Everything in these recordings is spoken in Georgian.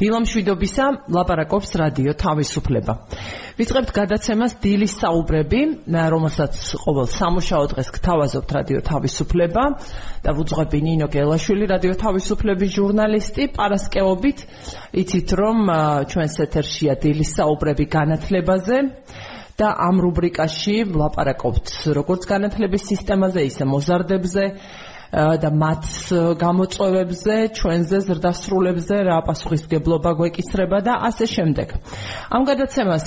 დილამშვიდობისა ლაპარაკობს რადიო თავისუფლება. ვიწყებთ გადაცემას დილის საუბრები, რომელსაც ყოველ სამუშაო დღეს გთავაზობთ რადიო თავისუფლება და ვუძღვები ნინო გელაშვილი რადიო თავისუფლების ჟურნალისტი. პარასკევობით იცით რომ ჩვენს ეთერშია დილის საუბრები განათლებაზე და ამ რუბრიკაში ვლაპარაკობთ როგორც განათლების სისტემაზე, ისე მოზარდებზე და მათ გამოწვევებზე, ჩვენზე ზრდასრულებზე რა პასუხისგებლობა გვეკისრება და ასე შემდეგ. ამ გადაცემას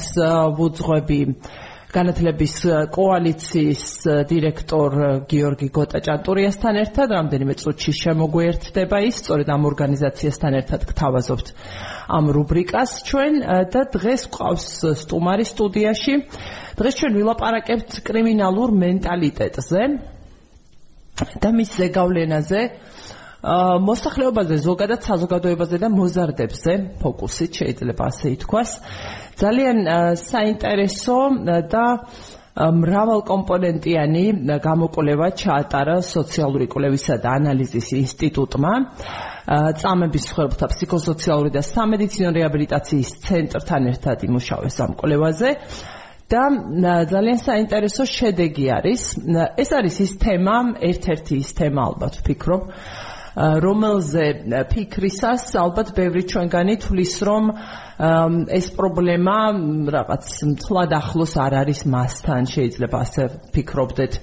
ვუძღვები განათლების კოალიციის დირექტორ გიორგი გოტაჭანტურიასთან ერთად რამდენიმე წუთში შემოგვიერთდება ის, სწორედ ამ ორგანიზაციასთან ერთად გთავაზობთ ამ რუბრიკას ჩვენ და დღეს ყავს სტუმარი სტუდიაში. დღეს ჩვენ ვილაპარაკებთ კრიმინალურ მენტალიტეტზე. და მის ზეგავლენაზე აა მოსახლეობაზე ზოგადად საზოგადოებაზე და მოზარდებზე ფოკუსით შეიძლება ასე ითქვას. ძალიან საინტერესო და მრავალ კომპონენტიანი გამოკვლევა ჩაატარა სოციალური კვლევისა და ანალიზის ინსტიტუტმა. წამების ხელთა ფსიქოსოციალური და სამედიცინო რეაბილიტაციის ცენტრთან ერთად იმუშავეს ამ კვლევაზე და ძალიან საინტერესო შედეგი არის. ეს არის ის თემა, ერთ-ერთი ის თემა ალბათ ვფიქრობ, რომელზე ფიქრისას ალბათ ბევრი ჩვენგანი თulis რომ ეს პრობლემა რაღაც მთლად ახლოს არ არის მასთან, შეიძლება ასე ფიქრობდეთ.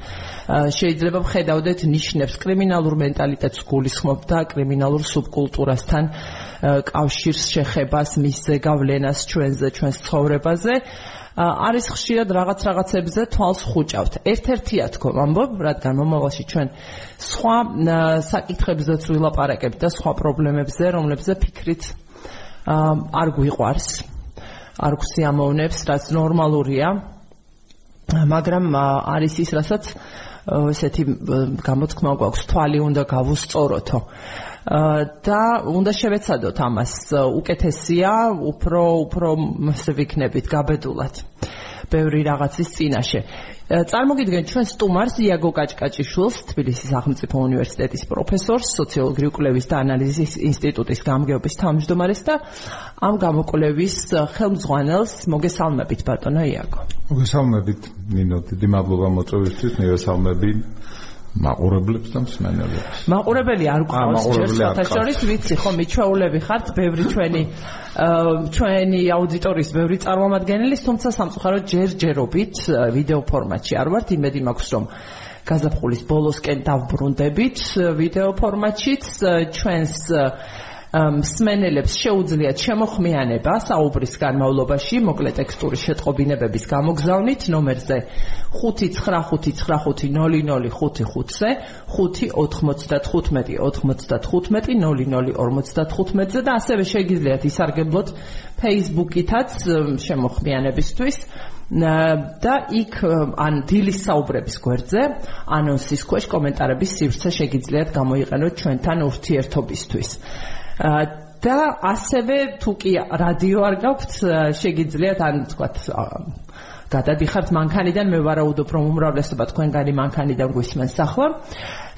შეიძლება ვხედავდეთ ნიშნებს კრიმინალურ მენტალიტეტს გულისხმობ და კრიმინალურ სუბკულტურასთან კავშირს შეხებას, მის ზეგავლენას ჩვენზე, ჩვენს ცხოვრებაზე. არის ხშირად რაღაც რაღაცებზე თვალს ხუჭავთ. ერთ-ერთია თქო, ამბობ, რადგან მომავალში ჩვენ სხვა საკითხებზეც ვილაპარაკებთ და სხვა პრობლემებზე, რომლებზეც ფიქრით არ გვიყვარს, არ გვსიამოვნებს, რაც ნორმალურია. მაგრამ არის ის, რასაც ესეთი გამოთქმა გვაქვს, თვალი უნდა გავუსწოროთო. და უნდა შევეცადოთ ამას უკეთესია, უფრო უფრო ასე ვიქნებით გაბედულად. ბევრი რაღაცის წინაშე. წარმოგიდგენთ ჩვენ სტუმარს იაგო კაჭკაჭიშვილს, თბილისის სახელმწიფო უნივერსიტეტის პროფესორს, სოციოლოგიური კვლევის და ანალიზის ინსტიტუტის გამგეობის თავმჯდომარეს და ამ გამოკვლევის ხელმძღვანელს მოგესალმებით ბატონო იაგო. მოგესალმებით ნინო, დიდი მადლობა მოწვევისთვის, მოგესალმები მაყურებლებს და მსმენელებს. მაყურებელი არ გყავს შეხოთაშორის ვიცი ხო მიჩვეულები ხართ ბევრი ჩვენი ჩვენი აუდიტორიის ბევრი წარმომადგენელი თუმცა სამწუხაროდ ჯერჯერობით ვიდეო ფორმატში არ ვართ იმედი მაქვს რომ გაზაფხულის ბოლოსკენ დავბრუნდებით ვიდეო ფორმატშიც ჩვენს მსმენელებს შეუძლიათ შემოხმიანება საუბრის განმავლობაში მოკლე ტექსტური შეტყობინებების გამოგზავნით ნომერზე 595500505-ზე 595-95-0055-ზე და ასევე შეგიძლიათ ისარგებლოთ Facebook-ითაც შემოხმიანებისთვის და იქ ან დილის საუბრების გვერდზე ანონსის ქვეშ კომენტარების სივრცე შეგიძლიათ გამოიყენოთ ჩვენთან ურთიერთობისთვის. და ასევე თუ კი რადიო არ გაქვთ შეგიძლიათ ან თქვათ გადადიხართ მანქანიდან მე ვარაუდობ რომ უმრავლესობა თქვენგანი მანქანიდან გვისმენს ახლა.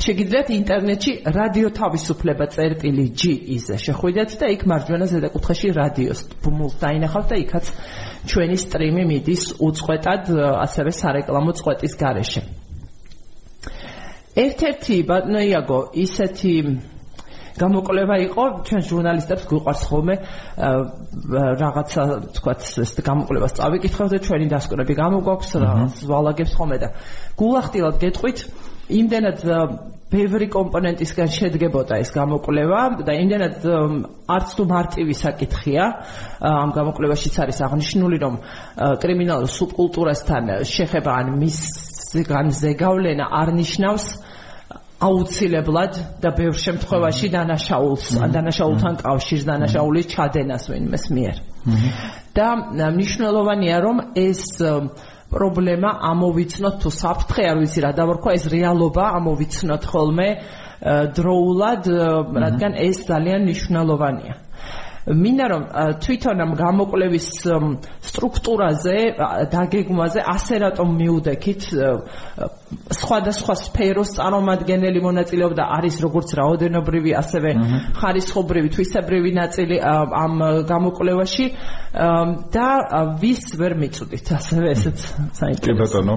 შეგიძლიათ ინტერნეტში რადიო თავისუფლება წერტილი G იზე შეხვიდეთ და იქ მარჯვენა ზედაკუთხეში რადიოს ბუმულს დაინახავთ და იქაც ჩვენი სტრიმი მიდის უწყვეტად ასევე სარეკლამო წყვეტის გარეშე. ერთ-ერთი ბატონო იაგო ისეთი გამოკვლევა იყო ჩვენ ჟურნალისტებს გვიყვარს ხოლმე რაღაცა თქვა ეს გამოკვლევას წავიკითხავთ და ჩვენი დასკვნები გამოგვაქვს რაღაც ვალაგებს ხოლმე და გულახდილად გეტყვით იმდენად ბევრი კომპონენტისგან შედგებოდა ეს გამოკვლევა და იმდენად არც თუ მარტივი საკითხია ამ გამოკვლევაშიც არის აღნიშნული რომ კრიმინალურ სუბკულტურასთან შეხება ან მის ზეგავლენა არ ნიშნავს აუცილებლად და ბევრ შემთხვევაში დანაშაულს დანაშაულთან კავშირს დანაშაულის ჩადენას ვინმეს მიერ. და მნიშვნელოვანია რომ ეს პრობლემა ამოვიცნოთ თუ საფრთხე არ ვიცი რა დავარქვა ეს რეალობა ამოვიცნოთ ხოლმე დროულად რადგან ეს ძალიან მნიშვნელოვანია. მინდა რომ თვითონ ამ გამოკვლევის სტრუქტურაზე, დაგეგმვაზე ასე რატომ მიუდექით სხვადასხვა სფეროს წარმომადგენელი მონაწილეობდა? არის როგორც რაოდენობრივი ასევე ხარისხობრივი თვისებრივი ნაწილი ამ გამოკვლევაში. და ვის ვერ მიწვდით ასევე ესეც საინტერესო. კი ბატონო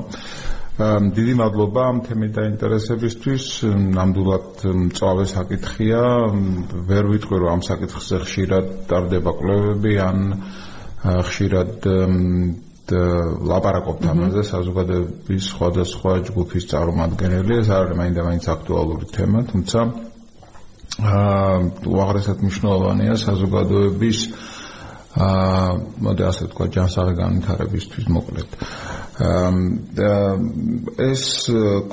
დიდი მადლობა ამ თემით დაინტერესებისთვის. ნამდვილად მწვავე საკითხია. ვერ ვიტყვი რომ ამ საკითხზე ხშირად ტარდება კვლევები ან ხშირად ლაპარაკობთ ამაზე საზოგადოების სხვადასხვა ჯგუფის წარმომადგენელი. ეს არის მაინდა-მაინც აქტუალური თემა, თუმცა აა უაღრესად მნიშვნელოვანია საზოგადოების აა მოდი ასე ვთქვა ჯანსაღი განვითარებისთვის მოკლედ. ეს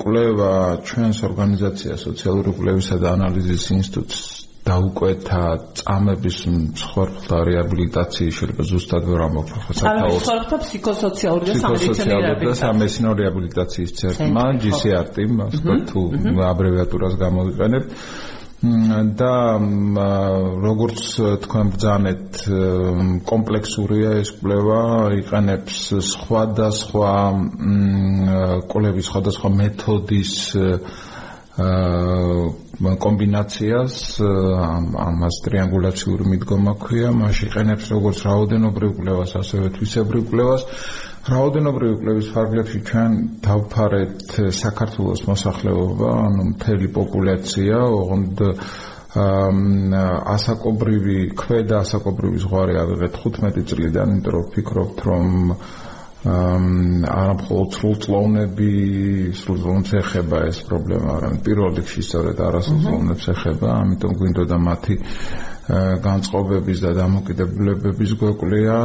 კვლევა ჩვენს ორგანიზაცია სოციალური კვლევისა და ანალიზის ინსტიტუტს დაუკვეთა წამების მსხვერპლთა რეაბილიტაციის შეიძლება ზუსტად ვერ ამოფრხო სათავო მსხვერპლთა ფსიქოსოციალური და სამეცნიერო რეაბილიტაციის ცენტრმა GCRT-მ ასე თუ აბრევიატურას გამოვიყენებთ და როგორც თქვენ ბძანეთ კომპლექსურია ეს კვლევა იყენებს სხვადასხვა კვლევის სხვადასხვა მეთოდის კომბინაციას ამას ტრიანგულაციური მიდგომა ქვია მაშინ იყენებს როგორც რაოდენობრივ კვლევას ასევე თვისებრივ კვლევას რაოდენობრივი კვლევის ფარგლებში ჩვენ დავფარეთ საქართველოს მოსახლეობა, ანუ მთელი პოპულაცია, ოღონდ ასაკობრივი ქვედა ასაკობრივი ზღვარი აღიღეთ 15 წლიდან, იმიტომ რომ ვფიქრობთ, რომ არა მხოლოდ სრულწლოვნები, სრულწლოვნებს ეხება ეს პრობლემა, არამედ პირველ რიგში სწორედ არასრულწლოვნებს ეხება, ამიტომ გვინდოდა მათი განწყობების და დამოკიდებულებების გვეკლია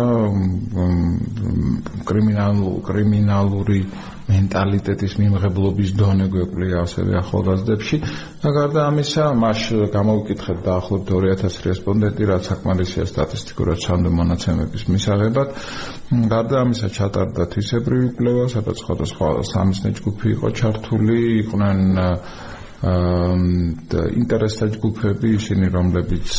კრიმინალურ კრიმინალური მენტალიტეტის მიმღებლობის დონე გვეკლია ასევე ახალგაზრდებში. და გარდა ამისა მას გამოვიკითხეთ დაახლოებით 2000 რესპონდენტი რაც საკმარისია სტატისტიკურად ჩანდო მონაცემების მისაღებად. გარდა ამისა ჩატარდა თვისებრივი კვლევა სადაც სხვადასხვა სამიზნე ჯგუფი იყო ჩართული იყვნენ ინტერესთა ჯგუფები ისინი რომლებიც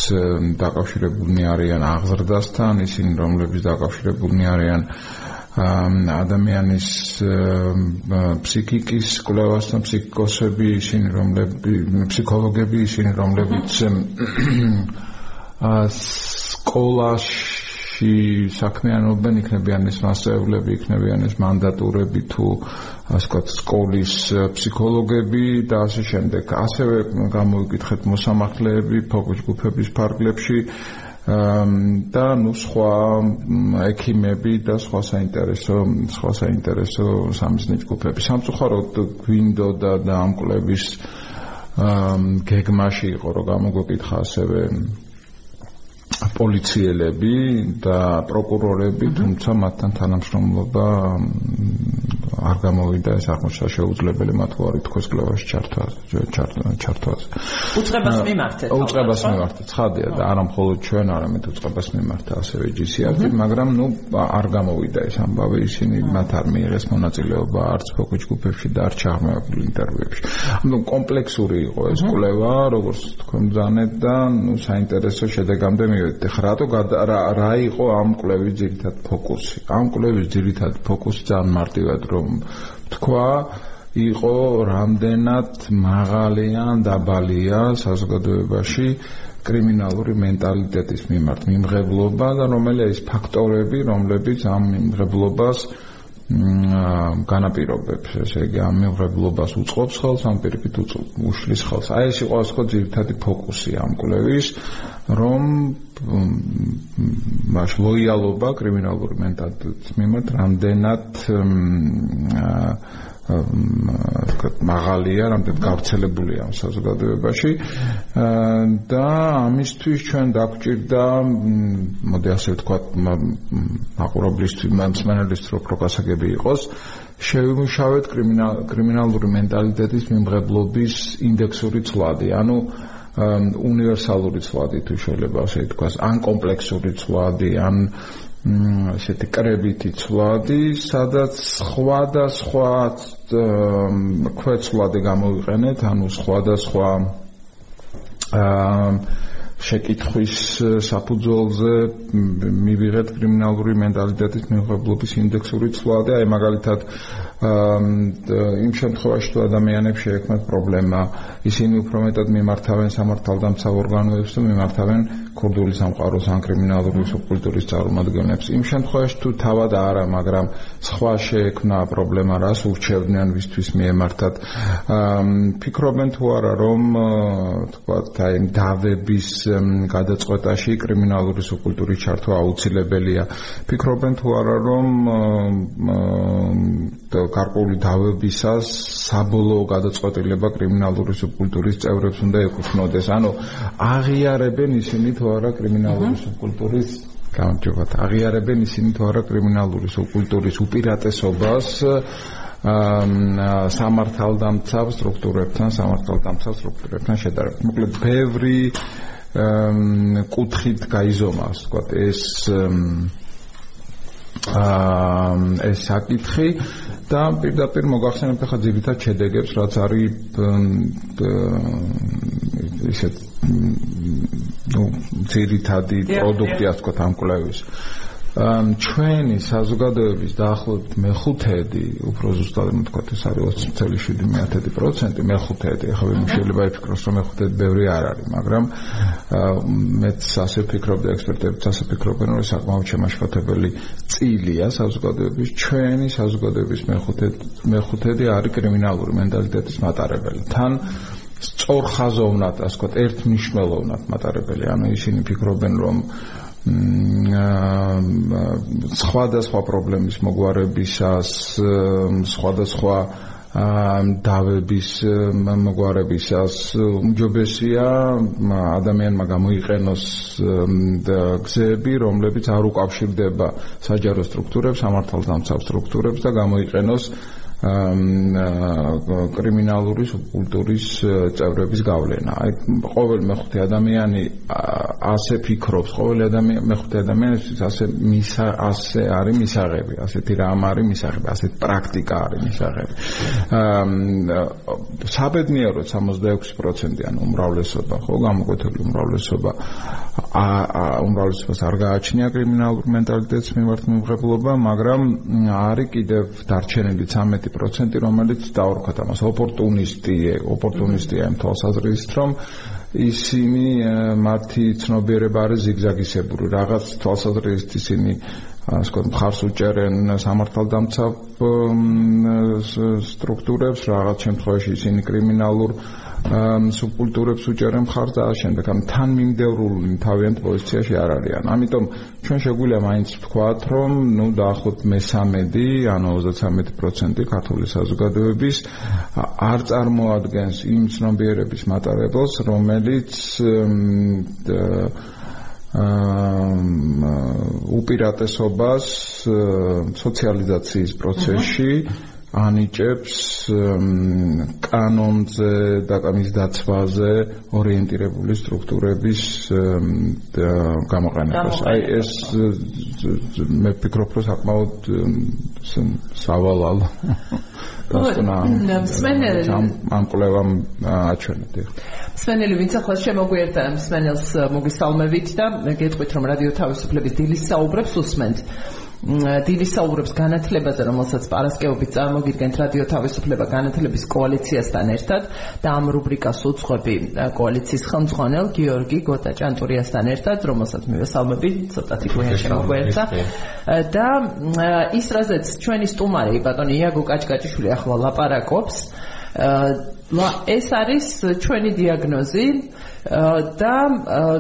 დაკავშირებულნი არიან აღზრდასთან ისინი რომლებიც დაკავშირებულნი არიან ადამიანის ფსიქიკის კვლევასთან ფსიქოსები ისინი რომლებიც ფსიქოლოგები ისინი რომლებიც სკოლაში სკოლაში საქმიანობენ იქნებიან ეს მასწავლებლები, იქნებიან ეს მანდატურები თუ ასე ვთქვათ სკოლის ფსიქოლოგები და ასე შემდეგ. ასევე გამოვიკითხეთ მოსამართლეები ფოკუს ჯგუფების ფარგლებში და ნუ სხვა ექიმები და სხვა საინტერესო სხვა საინტერესო სამიზნე ჯგუფები. სამწუხაროდ გვინდოდა და ამ კლუბის გეგმაში იყო რომ გამოგვეკითხა ასევე პოლიციელები და პროკურორები, თუმცა მათთან თანამშრომლობა არ გამოვიდა ეს აღმოჩნდა შეუძლებელი მათ უარი თქოს კლავაში ჩართვას, ჩართვას. უწყებას მიმართეთ. უწყებას მიმართეთ. ცხადია და არა მხოლოდ ჩვენ, არამედ უწყებას მიმართა ასევე GCRT, მაგრამ ნუ არ გამოვიდა ეს ამბავი, ისინი მათ არ მიიღეს მონაწილეობა არც ფოკუს ჯგუფებში და არც აღმოაჩინე ინტერვიუებში. ანუ კომპლექსური იყო ეს კვლევა, როგორც თქვენ ბძანეთ და ნუ საინტერესო შედეგამდე მივედით ხა რატო რა იყო ამ კვლევის ძირითად ფოკუსი ამ კვლევის ძირითად ფოკუსი ძალიან მარტივად რომ თქვა იყო რამდენად მაღალია დაბალია საზოგადოებაში კრიმინალური მენტალიტეტის მიმართ. მიმღებლობა და რომელია ის ფაქტორები რომლებიც ამ მიმღებლობას განაპირობებს. ესე იგი ამ მეღრებლობას უწყობს ხელს ამ პირიქით უშლის ხელს აი ეს იყო ასე ხო ძირითადი ფოკუსი ამ კვლევის რომ მას ლოიალობა კრიმინალური მენტალიტეტის მიმართ რამდენად ვთქვათ მაღალია, რამდენად გავრცელებულია ამ საზოგადოებაში და ამისთვის ჩვენ დაგვჭირდა მოდი ასე ვთქვათ მაყურებლისთვის, მსმენელისთვის რო პროგასაგები იყოს შევიმუშავეთ კრიმინალური მენტალიტეტის მიმღებლობის ინდექსური ცვლადი. ანუ უნივერსალური ცვლადი თუ შეიძლება ასე ვთქვას, ან კომპლექსური ცვლადი, ან ესეთი კრებითი ცვლადი, სადაც სხვადასხვა ქვეცვლადი გამოვიყენეთ, ანუ სხვადასხვა აა შეკითხვის საფუძველზე მივიღეთ კრიმინალური მენტალიტეტის მიღებლობის ინდექსური ცვლადი, აი მაგალითად იმ შემთხვევაში თუ ადამიანებს შეექმნათ პრობლემა, ისინი უფრო მეტად მიმართავენ სამართალდამცავ ორგანოებს და მიმართავენ ქურდული სამყაროს ან კრიმინალური სუბკულტურის წარმომადგენლებს. იმ შემთხვევაში თუ თავად არა, მაგრამ სხვა შეექმნა პრობლემა, რას ურჩევდნენ ვისთვის მიემართათ. ფიქრობენ თუ არა, რომ თქვათ, აი დავების გადაწყვეტაში კრიმინალური სუბკულტურის ჩართვა აუცილებელია. ფიქრობენ თუ არა, რომ გარკვეული დავებისას საბოლოო გადაწყვეტილება კრიმინალური სუბკულტურის წევრებს უნდა ეკუთვნოდეს. ანუ აღიარებენ ისინი თუ არა კრიმინალური სუბკულტურის გამარჯვებათ. აღიარებენ ისინი თუ არა კრიმინალური სუბკულტურის უპირატესობას სამართალდამცავ სტრუქტურებთან, სამართალდამცავ სტრუქტურებთან შედარებით. მოკლედ, ბევრი კუთხით გაიზომა, ასე ვთქვათ, ეს ეს საკითხი და პირდაპირ მოგახსენებთ ახლა ძირითად შედეგებს, რაც არის ისეთ ნუ ძირითადი პროდუქტი, ასე ვთქვათ, ამ კვლევის. ჩვენი საზოგადოების დაახლოებით მეხუთედი, უფრო ზუსტად ვთქვათ, ეს არის 20.7%, მეხუთედი, ახლა ვინ შეიძლება იფიქროს, რომ მეხუთედი ბევრი არ არის, მაგრამ მეც ასე ვფიქრობ და ექსპერტებიც ასე ფიქრობენ, რომ ეს საკმაოდ შემაშფოთებელი წილია საზოგადოების, ჩვენი საზოგადოების მეხუთედი, მეხუთედი არის კრიმინალური მენტალიტეტის მატარებელი. თან სწორხაზოვნად, ასე ვთქვათ, ერთმნიშვნელოვნად მატარებელი, ანუ ისინი ფიქრობენ, რომ სხვადასხვა პრობლემის მოგვარებისას სხვადასხვა დავების მოგვარებისას უმჯობესია ადამიანმა გამოიყენოს გზები, რომლებიც არ უკავშირდება საჯარო სტრუქტურებს, სამართალდამცავ სტრუქტურებს და გამოიყენოს კრიმინალური კულტურის წევრების გავლენა. აი ყოველ მეხუთე ადამიანი ასე ფიქრობს, ყოველი ადამიანი მეხუთე ადამიანისთვის ასე მისა ასე არის მისაღები, ასეთი რამ არის მისაღები, ასეთი პრაქტიკა არის მისაღები. აა საბედნიეროდ 66%-იან უმრავლესობა, ხო, გამოკვეთილი უმრავლესობა აა უმრავლესობას არ გააჩნია კრიმინალურ მენტალიტეტს მიმართ მიმღებლობა, მაგრამ არის კიდევ დარჩენილი 13 10% რომელიც დაორქოთ ამას ოპორტუნისტი ოპორტუნისტია იმ თვალსაზრისით რომ ისინი მათი ცნობიერება არის ზიგზაგისებური რაღაც თვალსაზრისით ისინი ასე ვთქვათ მხარს უჭერენ სამართალდამცავ სტრუქტურებს რაღაც შემთხვევაში ისინი კრიმინალურ სუბკულტურებს უჭერენ მხარს და შემდეგ ამ თანმიმდევრული თავიანთ პოზიციაში არ არიან. ამიტომ ჩვენ შეგვიძლია მაინც ვთქვათ, რომ ნუ დაახლოებით მე-13, ანუ 33% ქართული საზოგადოების არ წარმოადგენს იმ ცნობიერების მატარებელს, რომელიც აა უპირატესობას სოციალიზაციის პროცესში ანიჭებს კანონზე და კამის დაცვაზე ორიენტირებული სტრუქტურების გამოყენებას. აი ეს მე ფიქრობ, რომ საკმაოდ სავალალ დასტნა მსმენელი ამ კვლევამ აჩვენეთ. მსმენელი ვინც ახლა შემოგვიერთა მსმენელს მოგისალმებით და გეტყვით რომ რადიო თავისუფლების დილის საუბრებს უსმენთ. დილის საუბრებს განათლებაზე, რომელსაც პარასკევობით წარმოგიდგენთ რადიო თავისუფლება განათლების კოალიციასთან ერთად და ამ რუბრიკას უძღვები კოალიციის ხელმძღვანელ გიორგი გოტაჭანტურიასთან ერთად, რომელსაც მივესალმები, ცოტათი გვიან შემოგვერთა. და ის რაზეც ჩვენი სტუმარი ბატონი იაგო კაჭკაჭიშვილი ახლა ლაპარაკობს, ეს არის ჩვენი დიაგნოზი და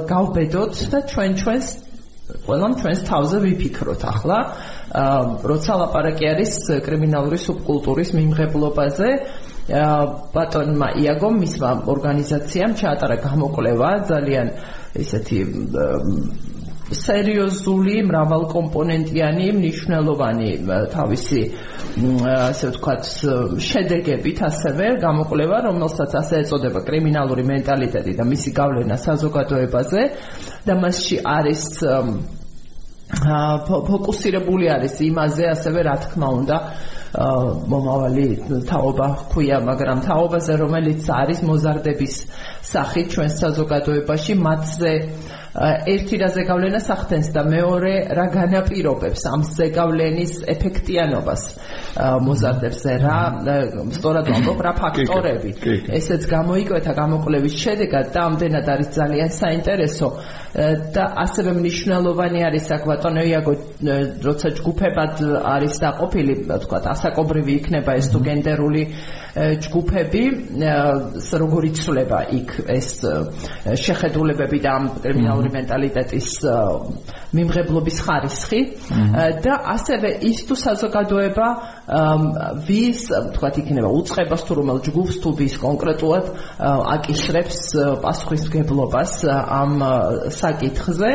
გავბედოთ და ჩვენ ჩვენს ყველამ ჩვენს თავზე ვიფიქროთ. ახლა როცა ლაპარაკი არის კრიმინალური სუბკულტურის მიმღებლობაზე ბატონმა იაგომ მისმა ორგანიზაციამ ჩაატარა გამოკვლევა ძალიან ესეთი სერიოზული, მრავალკომპონენტიანი, მნიშვნელოვანი თავისი ასე ვთქვათ, შედეგებით ასევე გამოკვლევა, რომელსაც ასე ეწოდება კრიმინალური მენტალიტეტი და მისი გავლენა საზოგადოებაზე და მასში არის ფოკუსირებული არის იმაზე ასევე რა თქმა უნდა მომავალი თაობა ხუია, მაგრამ თაობაზე რომელიც არის მოზარდების სახით ჩვენ საზოგადოებაში მათზე ერთი რა ზეგავლენა სახდენს და მეორე რა განაპირობებს ამ ზეგავლენის ეფექტიანობას მოზარდებს რა სწორად ვამბობ რა ფაქტორები ესეც გამოიკვეთა გამოკვლევის შედეგად და ამდენად არის ძალიან საინტერესო და ასევე მნიშვნელოვანი არის აქ ბატონო იაგო როცა ჯგუფებად არის დაყოფილი თქვა ასაკობრივი იქნება ეს თუ გენდერული ჯგუფები როგორი ცვლება იქ ეს შეხედულებები და ამ კრიმინალური მენტალიტეტის მიმღებლობის ხარისხი. და ასევე ის თუ საზოგადოება ვის თქვა იქნება უצებას თუ რომელ ჯგუფს თუ ვის კონკრეტულად აკისრებს პასუხისგებლობას ამ საკითხზე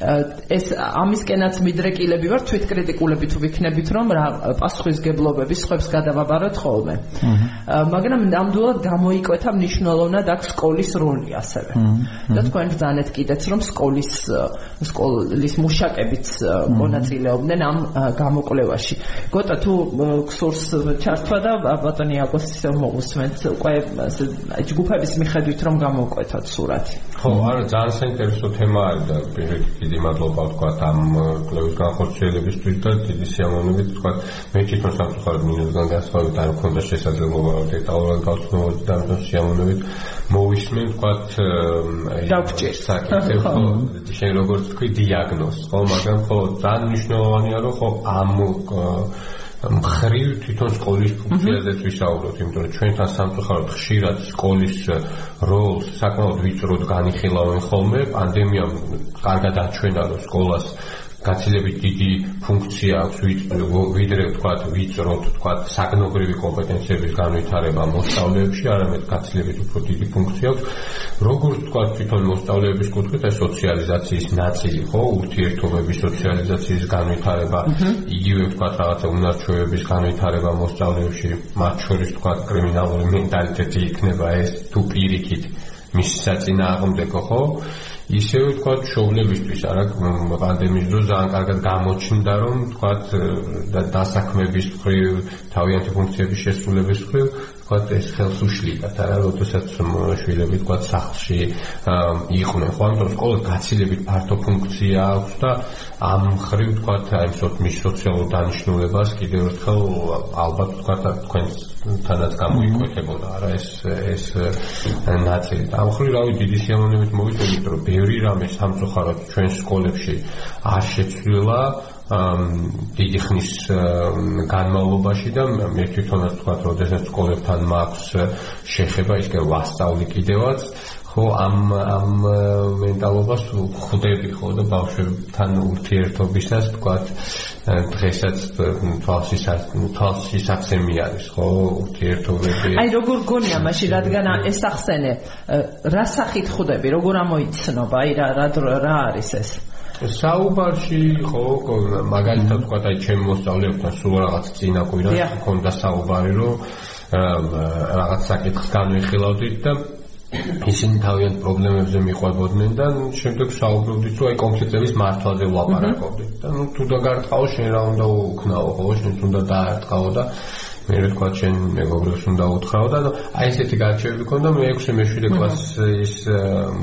ეს ამისკენაც მიდრეკილები ვარ თვითკრიტიკულები თუ ვიქნებით რომ რა პასუხისგებლობების ხებს გადავაბაროთ ხოლმე. მაგრამ ნამდვილად გამოიკვეთა მნიშვნელოვნად აქ სკოლის როლი ასევე. და თქვენ ბრძანეთ კიდეც რომ სკოლის სკოლის მუშაკებიც მონაწილეობდნენ ამ გამოკვლევაში. გოტა თუ ქსურს ჩართვა და ბატონი აკოს ისე მოусმენთ უკვე ჯგუფების მიხედვით რომ გამოკვეთოთ სურათი. ხო, არა ძალიან საინტერესო თემა არის და დიდი მადლობა თქვა ამ კლევის განხორციელებისთვის და დიდი სიამოვნებით თქვა მე თვითონ სამწუხაროდ მინუსგან გასხოვეთ არ მქონდა შესაძლებლობა დეტალურად გავცნობოდი და ამ შემოვნებით მოვისმენ თქვა დაგჭირ საკითხი ხო შენ როგორც თქვი დიაგნოზ ხო მაგრამ ხო ძალიან მნიშვნელოვანია რომ ხო ამ მხრივ თვითონ სკოლის ფუნქციაზეც ვისაუბროთ, იმიტომ რომ ჩვენთან სამწუხაროდ ხშირად სკოლის როლს საკმაოდ ვიწროდ განიხილავენ ხოლმე, პანდემიამ კარგად აჩვენა, რომ სკოლას გაცილებით დიდი ფუნქცია აქვს ვიდრე თქვა ვიწროთ თქვა საგნობრივი კომპეტენციების განვითარება მოსწავლეებში, არამედ გაცილებით უფრო დიდი ფუნქცია აქვს. როგორც თქვა თვითონ მოსწავლეების კუთხით ეს სოციალიზაციის ნაწილი, ხო, ურთიერთობების სოციალიზაციის განვითარება, იგივე თქვა რაღაცა უნარჩვევების განვითარება მოსწავლეებში, მათ შორის თქვა კრიმინალური მენტალიტეტი იქნება ეს თუ პირიქით მის საწინააღმდეგო, ხო? ისევე თქვა შოულებისთვის არა პანდემიის დროს ძალიან კარგად გამოჩნდა რომ თქვა და დასაქმების მხრივ თავიანთი ფუნქციების შესრულების მხრივ თქვა ეს ხელს უშლიდათ არა? როდესაც შვილები თქვა სახლში იყვნენ ხო? ამიტომ სკოლას გაცილებით ფართო ფუნქცია აქვს და ამ მხრივ თქვა აი მის სოციალურ დანიშნულებას კიდევ ერთხელ ალბათ თქვა თქვენს თანაც გამოიკვეთებოდა არა ეს ეს ნაწილი. ამ ხრი რავი დიდი სიამოვნებით მოვიწოდეთ რომ ბევრი რამე სამწუხაროდ ჩვენ სკოლებში არ შეცვლილა დიდი ხნის განმავლობაში და მე თვითონაც თქვა რომ შესაძლოა სკოლებთან მაქვს შეხება ის კი ვასწავლი კიდევაც ხო ამ ამ მენტალობას ხვდები ხო და ბავშვებთან ურთიერთობისას თქვა დღესაც თვალსის თვალსის აქცემი არის ხო ურთიერთობები. აი როგორ გონია მაშინ რადგან ეს ახსენე რა სახით ხვდები როგორ ამოიცნობა? აი რა რა არის ეს? საუბარში ხო მაგალითად თქვა აი ჩემ მოსწავლეებთან სულ რაღაც წინა კვირას მქონდა საუბარი რომ რაღაც საკითხს განვიხილავდით და ისინი თავიანთ პრობლემებზე მიყვებოდნენ და შემდეგ საუბრობდით რომ აი კონფლიქტების მართვაზე ვლაპარაკობდით. და ნუ თუ დაგარტყაო შენ რა უნდა უკნაო ხო შენ უნდა დაარტყაო და მე თქვა შენ მეგობრებს უნდა უთხრაო და აი ესეთი გაჩვევები ქონდა მე 6 მე-7 კლასის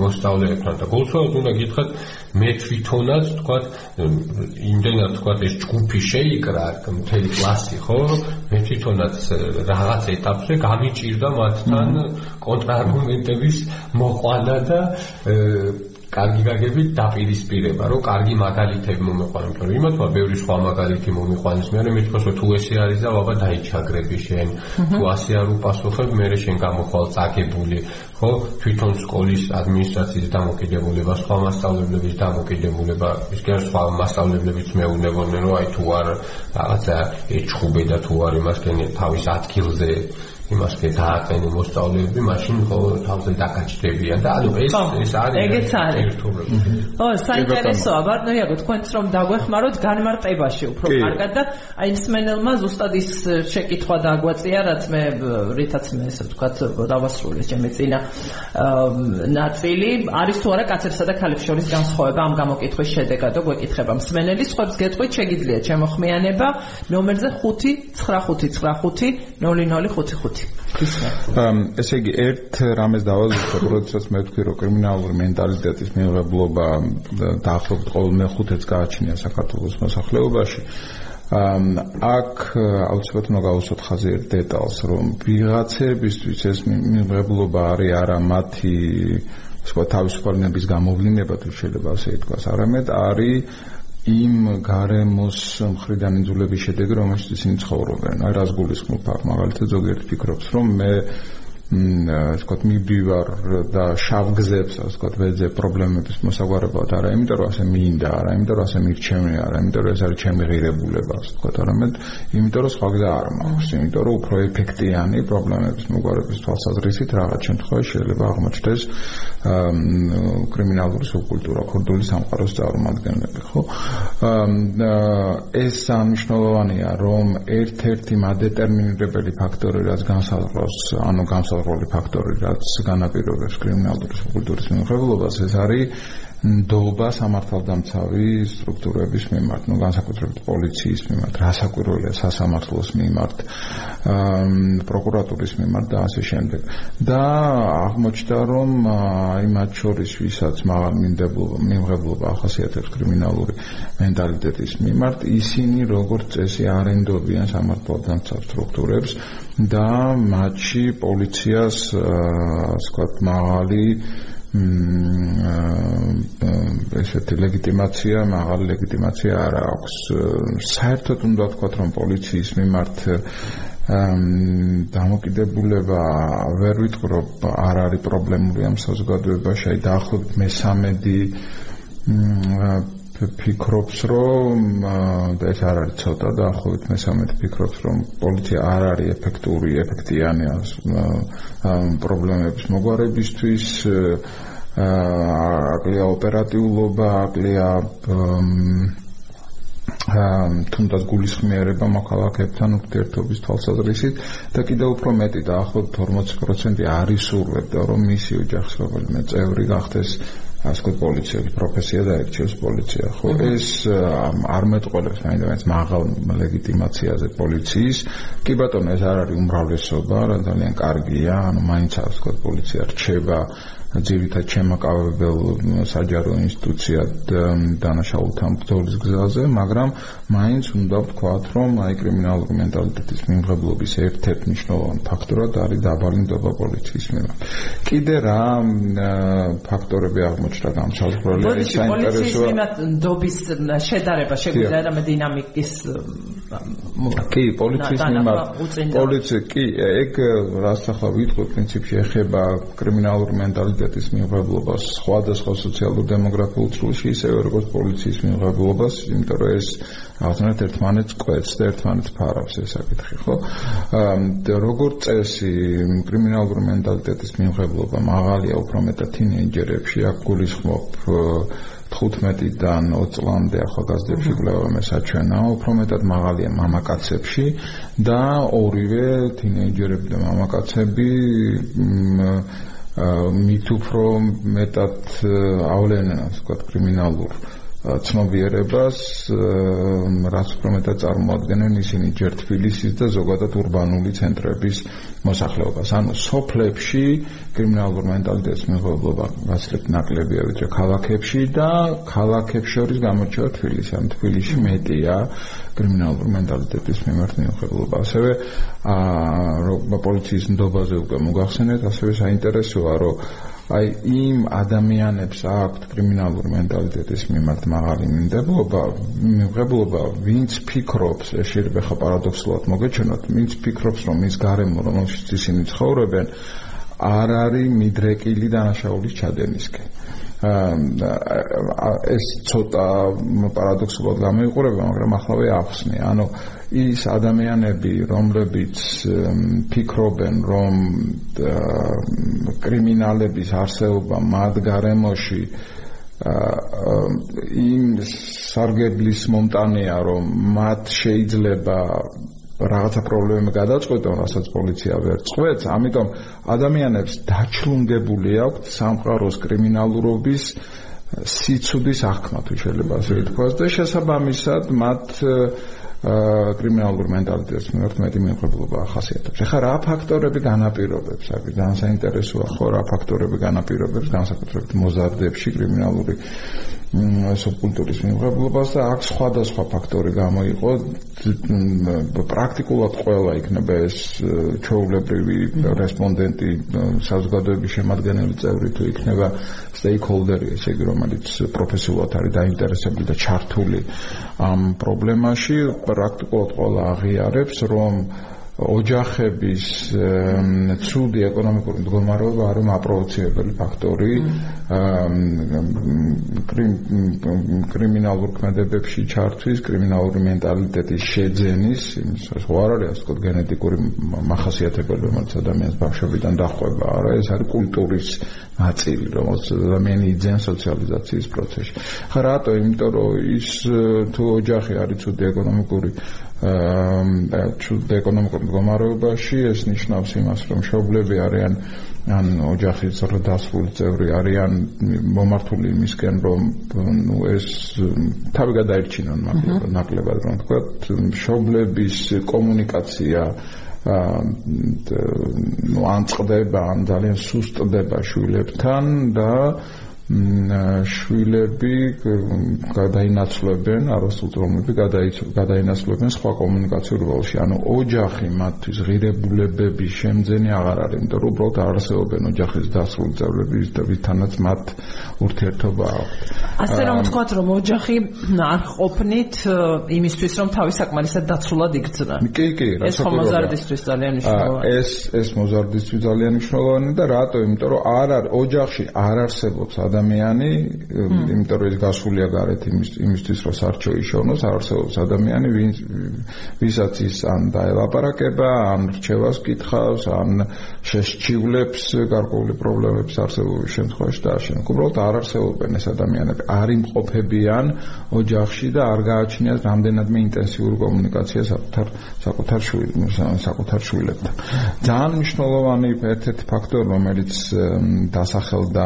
მოსწავლეებთან და გულწრფელად უნდა გითხრათ მე თვითონაც თქვა იმდენად თქვა ეს ჯგუფი შეიკრა მთელი კლასი ხო მე თვითონაც რაღაც ეტაპზე გამიჭირდა მათთან კონტრარგუმენტების მოყვანა და კარგი გაგებით დაპირისპირება, რომ კარგი მაგალითები მომიყვანო, რომ იმათმა ბევრი სხვა მაგალითი მომიყვანეს, მე მეთქოს რომ თუ ესე არის და ბაბა დაიჩაგრები შენ, თუ ასე არ უპასუხებ, მე შენ გამოხვალ წაგებული, ხო? თვითონ სკოლის ადმინისტრაციის დამოკიდებულება, სხვა მასშტაბლების დამოკიდებულება, ის კი სხვა მასშტაბლებიც მეუბნებოდნენ, რომ აი თუ არ რაღაცა ეჩხუბე და თუ არ იმასკენ თავის ადგილზე იმას კი დააყენე მოსწავლეები, მაშინ ხო თავზე დაკაჩდებიან და ანუ ეს ეს არის ეგეც არის. ო, საინტერესოა, ბატონო, თქვენც რომ დაგვეხმაროთ განმარტებაში უფრო კარგად და აი მსმენელმა ზუსტად ის შეკითხვა დაგვაწია, რაც მე რითაც მე ესე ვთქვათ, დავასრულე. ჩემი წინა ნაწილი, არის თუ არა კაცებსა და ქალებს შორის განსხვავება ამ გამოკითხვის შედეგად, და გვეკითხება მსმენელი, სხვებს გეტყვით შეგიძლიათ. ჩემო ხმიანება ნომერზე 5 9595 0055 ესე იგი ერთ რამეს დავაზუსტე, როდესაც მე ვთქვი, რომ კრიმინალური მენტალიტეტის მიღებლობა დაახლოებით ყოველ მეხუთეც გააჩნია საქართველოს მოსახლეობაში. აქ აუცილებლად უნდა გავუსვათ ხაზი ერთ დეტალს, რომ ვიღაცებისთვის ეს მიღებლობა არის არა მათი სხვა თავისუფლების გამოვლინება თუ შეიძლება ასე ითქვას, არამედ არის იმ გარემოს მხრიდან ინძულების შედეგი, რომელშიც ისინი ცხოვრობენ. აი რას გულისხმობ აქ, მაგალითად ზოგიერთი ფიქრობს, რომ მე ასე ვთქვათ, მიბივარ და შავგზებს, ასე ვთქვათ, ვეძებ პრობლემების მოსაგვარებლად არა, იმიტომ რომ ასე მინდა, არა, იმიტომ რომ ასე მირჩევნე არა, იმიტომ რომ ეს არის ჩემი ღირებულება, ასე ვთქვათ, არამედ იმიტომ რომ სხვა გზა არ მაქვს, იმიტომ რომ უფრო ეფექტიანი პრობლემების მოგვარების თვალსაზრისით რაღაც შემთხვევაში შეიძლება აღმოჩნდეს კრიმინალური სუბკულტურა, ქურდული სამყაროს წარმოადგენლები, ხო? ეს სამნიშნულოვანია, რომ ერთ-ერთი მადეტერმინირებელი ფაქტორი, რაც განსაზღვრავს, ანუ განსაზღვრავს როლი ფაქტორი, რაც განაპირობებს კრიმინალური კულტურის მიმღებლობას, ეს არის ნდობა სამართალდამცავი სტრუქტურების მიმართ, ну, განსაკუთრებით პოლიციის მიმართ, რასაკვირველია სასამართლოს მიმართ, პროკურატურის მიმართ და ასე შემდეგ. და აღმოჩნდა, რომ აი მათ შორის ვისაც მაღალ მიმღებლობა ახასიათებს კრიმინალური მენტალიტეტის მიმართ, ისინი როგორც წესი არენდობიან სამართალდამცავ სტრუქტურებს და მათში პოლიციას ასე ვთქვათ, მაღალი ესეთი ლეგიტიმაცია, მაღალი ლეგიტიმაცია არ აქვს. საერთოდ უნდა ვთქვათ, რომ პოლიციის მიმართ დამოკიდებულება ვერ ვიტყრობ, არ არის პრობლემური ამ საზოგადოებაში, აი დაახლოებით მე-13 ფიქრობს რომ და ეს არ არის ცოტა და ახობით მე-13 ფიქრობს რომ პოლიცია არ არის ეფექტური, ეფექტიანი პრობლემების მოგვარებისთვის აკლია ოპერატიულობა, აკლია თუნდაც გულისხმიერება მოქალაქეებთან ურთიერთობის თვალსაზრისით და კიდევ უფრო მეტი და ახლობთ 40% არის სურვებდა რომ მისი ოჯახის რომელიმე წევრი გახდეს ასკო პოლიციის პროფესია და ერჩევს პოლიცია. ხო ეს არ მეტყოლებს მაინც მაღალ ლეგიტიმაციაზე პოლიციის. კი ბატონო ეს არ არის უმრავლესობა, რა ძალიან კარგია, ანუ მაინც ასკო პოლიცია რჩება ძირითად შემაკავებელ საჯარო ინსტიტუციად დანაშაულთან ბრძოლის გზაზე, მაგრამ მაინც უნდა ვთქვათ, რომ აი კრიმინალური მენტალიტეტის მიმღებლობის ერთ-ერთ მნიშვნელოვანი ფაქტორად არის დაბალინდობა პოლიციის მიმართ. კიდე რა ფაქტორები აღმოჩნდა გამსაზღვრელი არის საინტერესოა. პოლიციის მიმართ ნდობის შედარება შეგვიძლია რამე დინამიკის კი, პოლიციის მიმართ პოლიცია კი, ეგ რაც ახლა ვიტყვი პრინციპში ეხება კრიმინალურ მენტალიტეტის მიმღებლობას სხვადასხვა სოციალურ-დემოგრაფიულ წრეში, ისევე როგორც პოლიციის მიმღებლობას, იმიტომ რომ ეს აღნიშნეთ ერთმანეთს კვეთს და ერთმანეთს ფარავს ეს საკითხი, ხო? და როგორც წესი, კრიმინალურ მენტალიტეტის მიმღებლობა მაღალია უფრო მეტად თინეიჯერებში, აქ გულისხმობ 15-დან 20 წლამდე ახალგაზრდებში კვლევა მე საჩვენა, უფრო მეტად მაღალია მამაკაცებში და ორივე თინეიჯერები და მამაკაცები მით უფრო მეტად ავლენენ, ასე ვთქვათ, კრიმინალურ ცნობიერებას, რაც უფრო მეტად წარმოადგენენ ისინი ჯერ თბილისის და ზოგადად урბანული ცენტრების მოსახლეობას. ანუ სოფლებში კრიმინალურ მენტალიტეტს მიღებულობა გასწრებით ნაკლებია ვიდრე ქალაქებში და ქალაქებს შორის გამოჩნდა თბილისი. ან თბილისში მეტია კრიმინალურ მენტალიტეტის მიმართ მიღებულობა. ასევე აა პოლიციის ნდობაზე უკვე მოგახსენეთ, ასევე საინტერესოა, რომ აი იმ ადამიანებს აქვთ კრიმინალური მენტალიტეტის მიმართ მაღალი მინდებობა, მიღებულობა, ვინც ფიქრობს, ეს შეიძლება ხა პარადოქსულად მოგეჩვენოთ, ვინც ფიქრობს, რომ ის გარემო, რომელშიც ისინი ცხოვრობენ, არ არის მიდრეკილი დანაშაულის ჩადენისკენ. ეს ცოტა პარადოქსულად გამოიყურება, მაგრამ ახლავე ახსნე. ანუ ის ადამიანები, რომლებიც ფიქრობენ, რომ კრიმინალების არსებობა მათ გარემოში იმ სარგებლის მომტანია, რომ მათ შეიძლება რაღაცა პრობლემა გადაწყვეტონ, რასაც პოლიცია ვერ წყვეტს, ამიტომ ადამიანებს დაჩლუნდებული აქვთ სამყაროს კრიმინალურობის სიცუდის აღქმა თუ შეიძლება ასე ითქვას. და შესაბამისად მათ კრიმინალურ მენტალიტეტს მიმართ მეტი მიუღებლობა ახასიათებს. ეხლა რა ფაქტორები განაპირობებს? აქ ძალიან საინტერესოა ხო რა ფაქტორები განაპირობებს განსაკუთრებით მოზარდებში კრიმინალური სუბკულტურის მიუღებლობას და აქ სხვადასხვა ფაქტორი გამოიყო. პრაქტიკულად ყველა იქნება ეს ჩაულებრივი რესპონდენტი საზოგადოების შემადგენელი წევრი თუ იქნება stakeholder-ი ესე იგი რომელიც პროფესიულად არის დაინტერესებული და ჩართული ამ პრობლემაში პრაქტიკულად ყველა აღიარებს რომ ოჯახების ცუდი ეკონომიკური მდგომარეობა არის მაპროვოცირებელი ფაქტორი კრიმინალურ ქმედებებში ჩართვის, კრიმინალური მენტალიტეტის შეძენის, იმის ხო არ არის ასე გენეტიკური მახასიათებელი, რომელიც ადამიანს ბავშვობიდან დახვება, არა, ეს არის კულტურის ნაწილი, რომელიც ადამიანი იძენ სოციალიზაციის პროცესში. ხა რატო? იმიტომ რომ ის თუ ოჯახი არის ცუდი ეკონომიკური აა ჩუდ ეკონომიკურ მდგომარეობაში ეს ნიშნავს იმას რომ შობლები არიან ან ოჯახის ზრდასრული წევრი არიან მომართული იმისკენ რომ ნუ ეს თავი გადაერჩინონ ნაკლებად რომ თქვა შობლების კომუნიკაცია აა ნუ ან წდება ან ძალიან სუსტდება შვილებთან და შვილები გადაინაცვლებენ არასრულწლოვანები გადაინაცვლებენ სხვა კომუნიკაციურ როლში. ანუ ოჯახი მათთვის ღირებულებების შემძენი აღარ არის იმიტომ რომ უბრალოდ არსებობენ ოჯახის დასრული წევრები და ვithანაც მათ ურთიერთობა აქვთ. ასე რომ ვთქვათ რომ ოჯახი არ ყოფნით იმისთვის რომ თავი საკმარისად დაცულად იგრძნა კი კი რა ეს მოზარდისთვის ძალიან მნიშვნელოვანია ეს ეს მოზარდისთვის ძალიან მნიშვნელოვანია და რატო? იმიტომ რომ არ არ ოჯახში არ არსებობს ადამ ადამიანი, იმიტომ რომ ეს გასულია გარეთ იმის იმისთვის რომ სარჩო იშოვნოს, არსებობს ადამიანი, ვინც ვისაც ის ან დაელაპარაკება, ან რჩევას კითხავს, ან შეშჩივლებს გარკვეული პრობლემებს არსებობის შემთხვევაში და ასე. უბრალოდ არ არსებობენ ეს ადამიანები, არ იმყოფებიან ოჯახში და არ გააჩნიათ რამდენადმე ინტენსიური კომუნიკაცია საკუთარ საკუთარ შვილებთან, საკუთარ შვილებთან. ძალიან მნიშვნელოვანი ერთ-ერთი ფაქტორი, რომელიც დასახელდა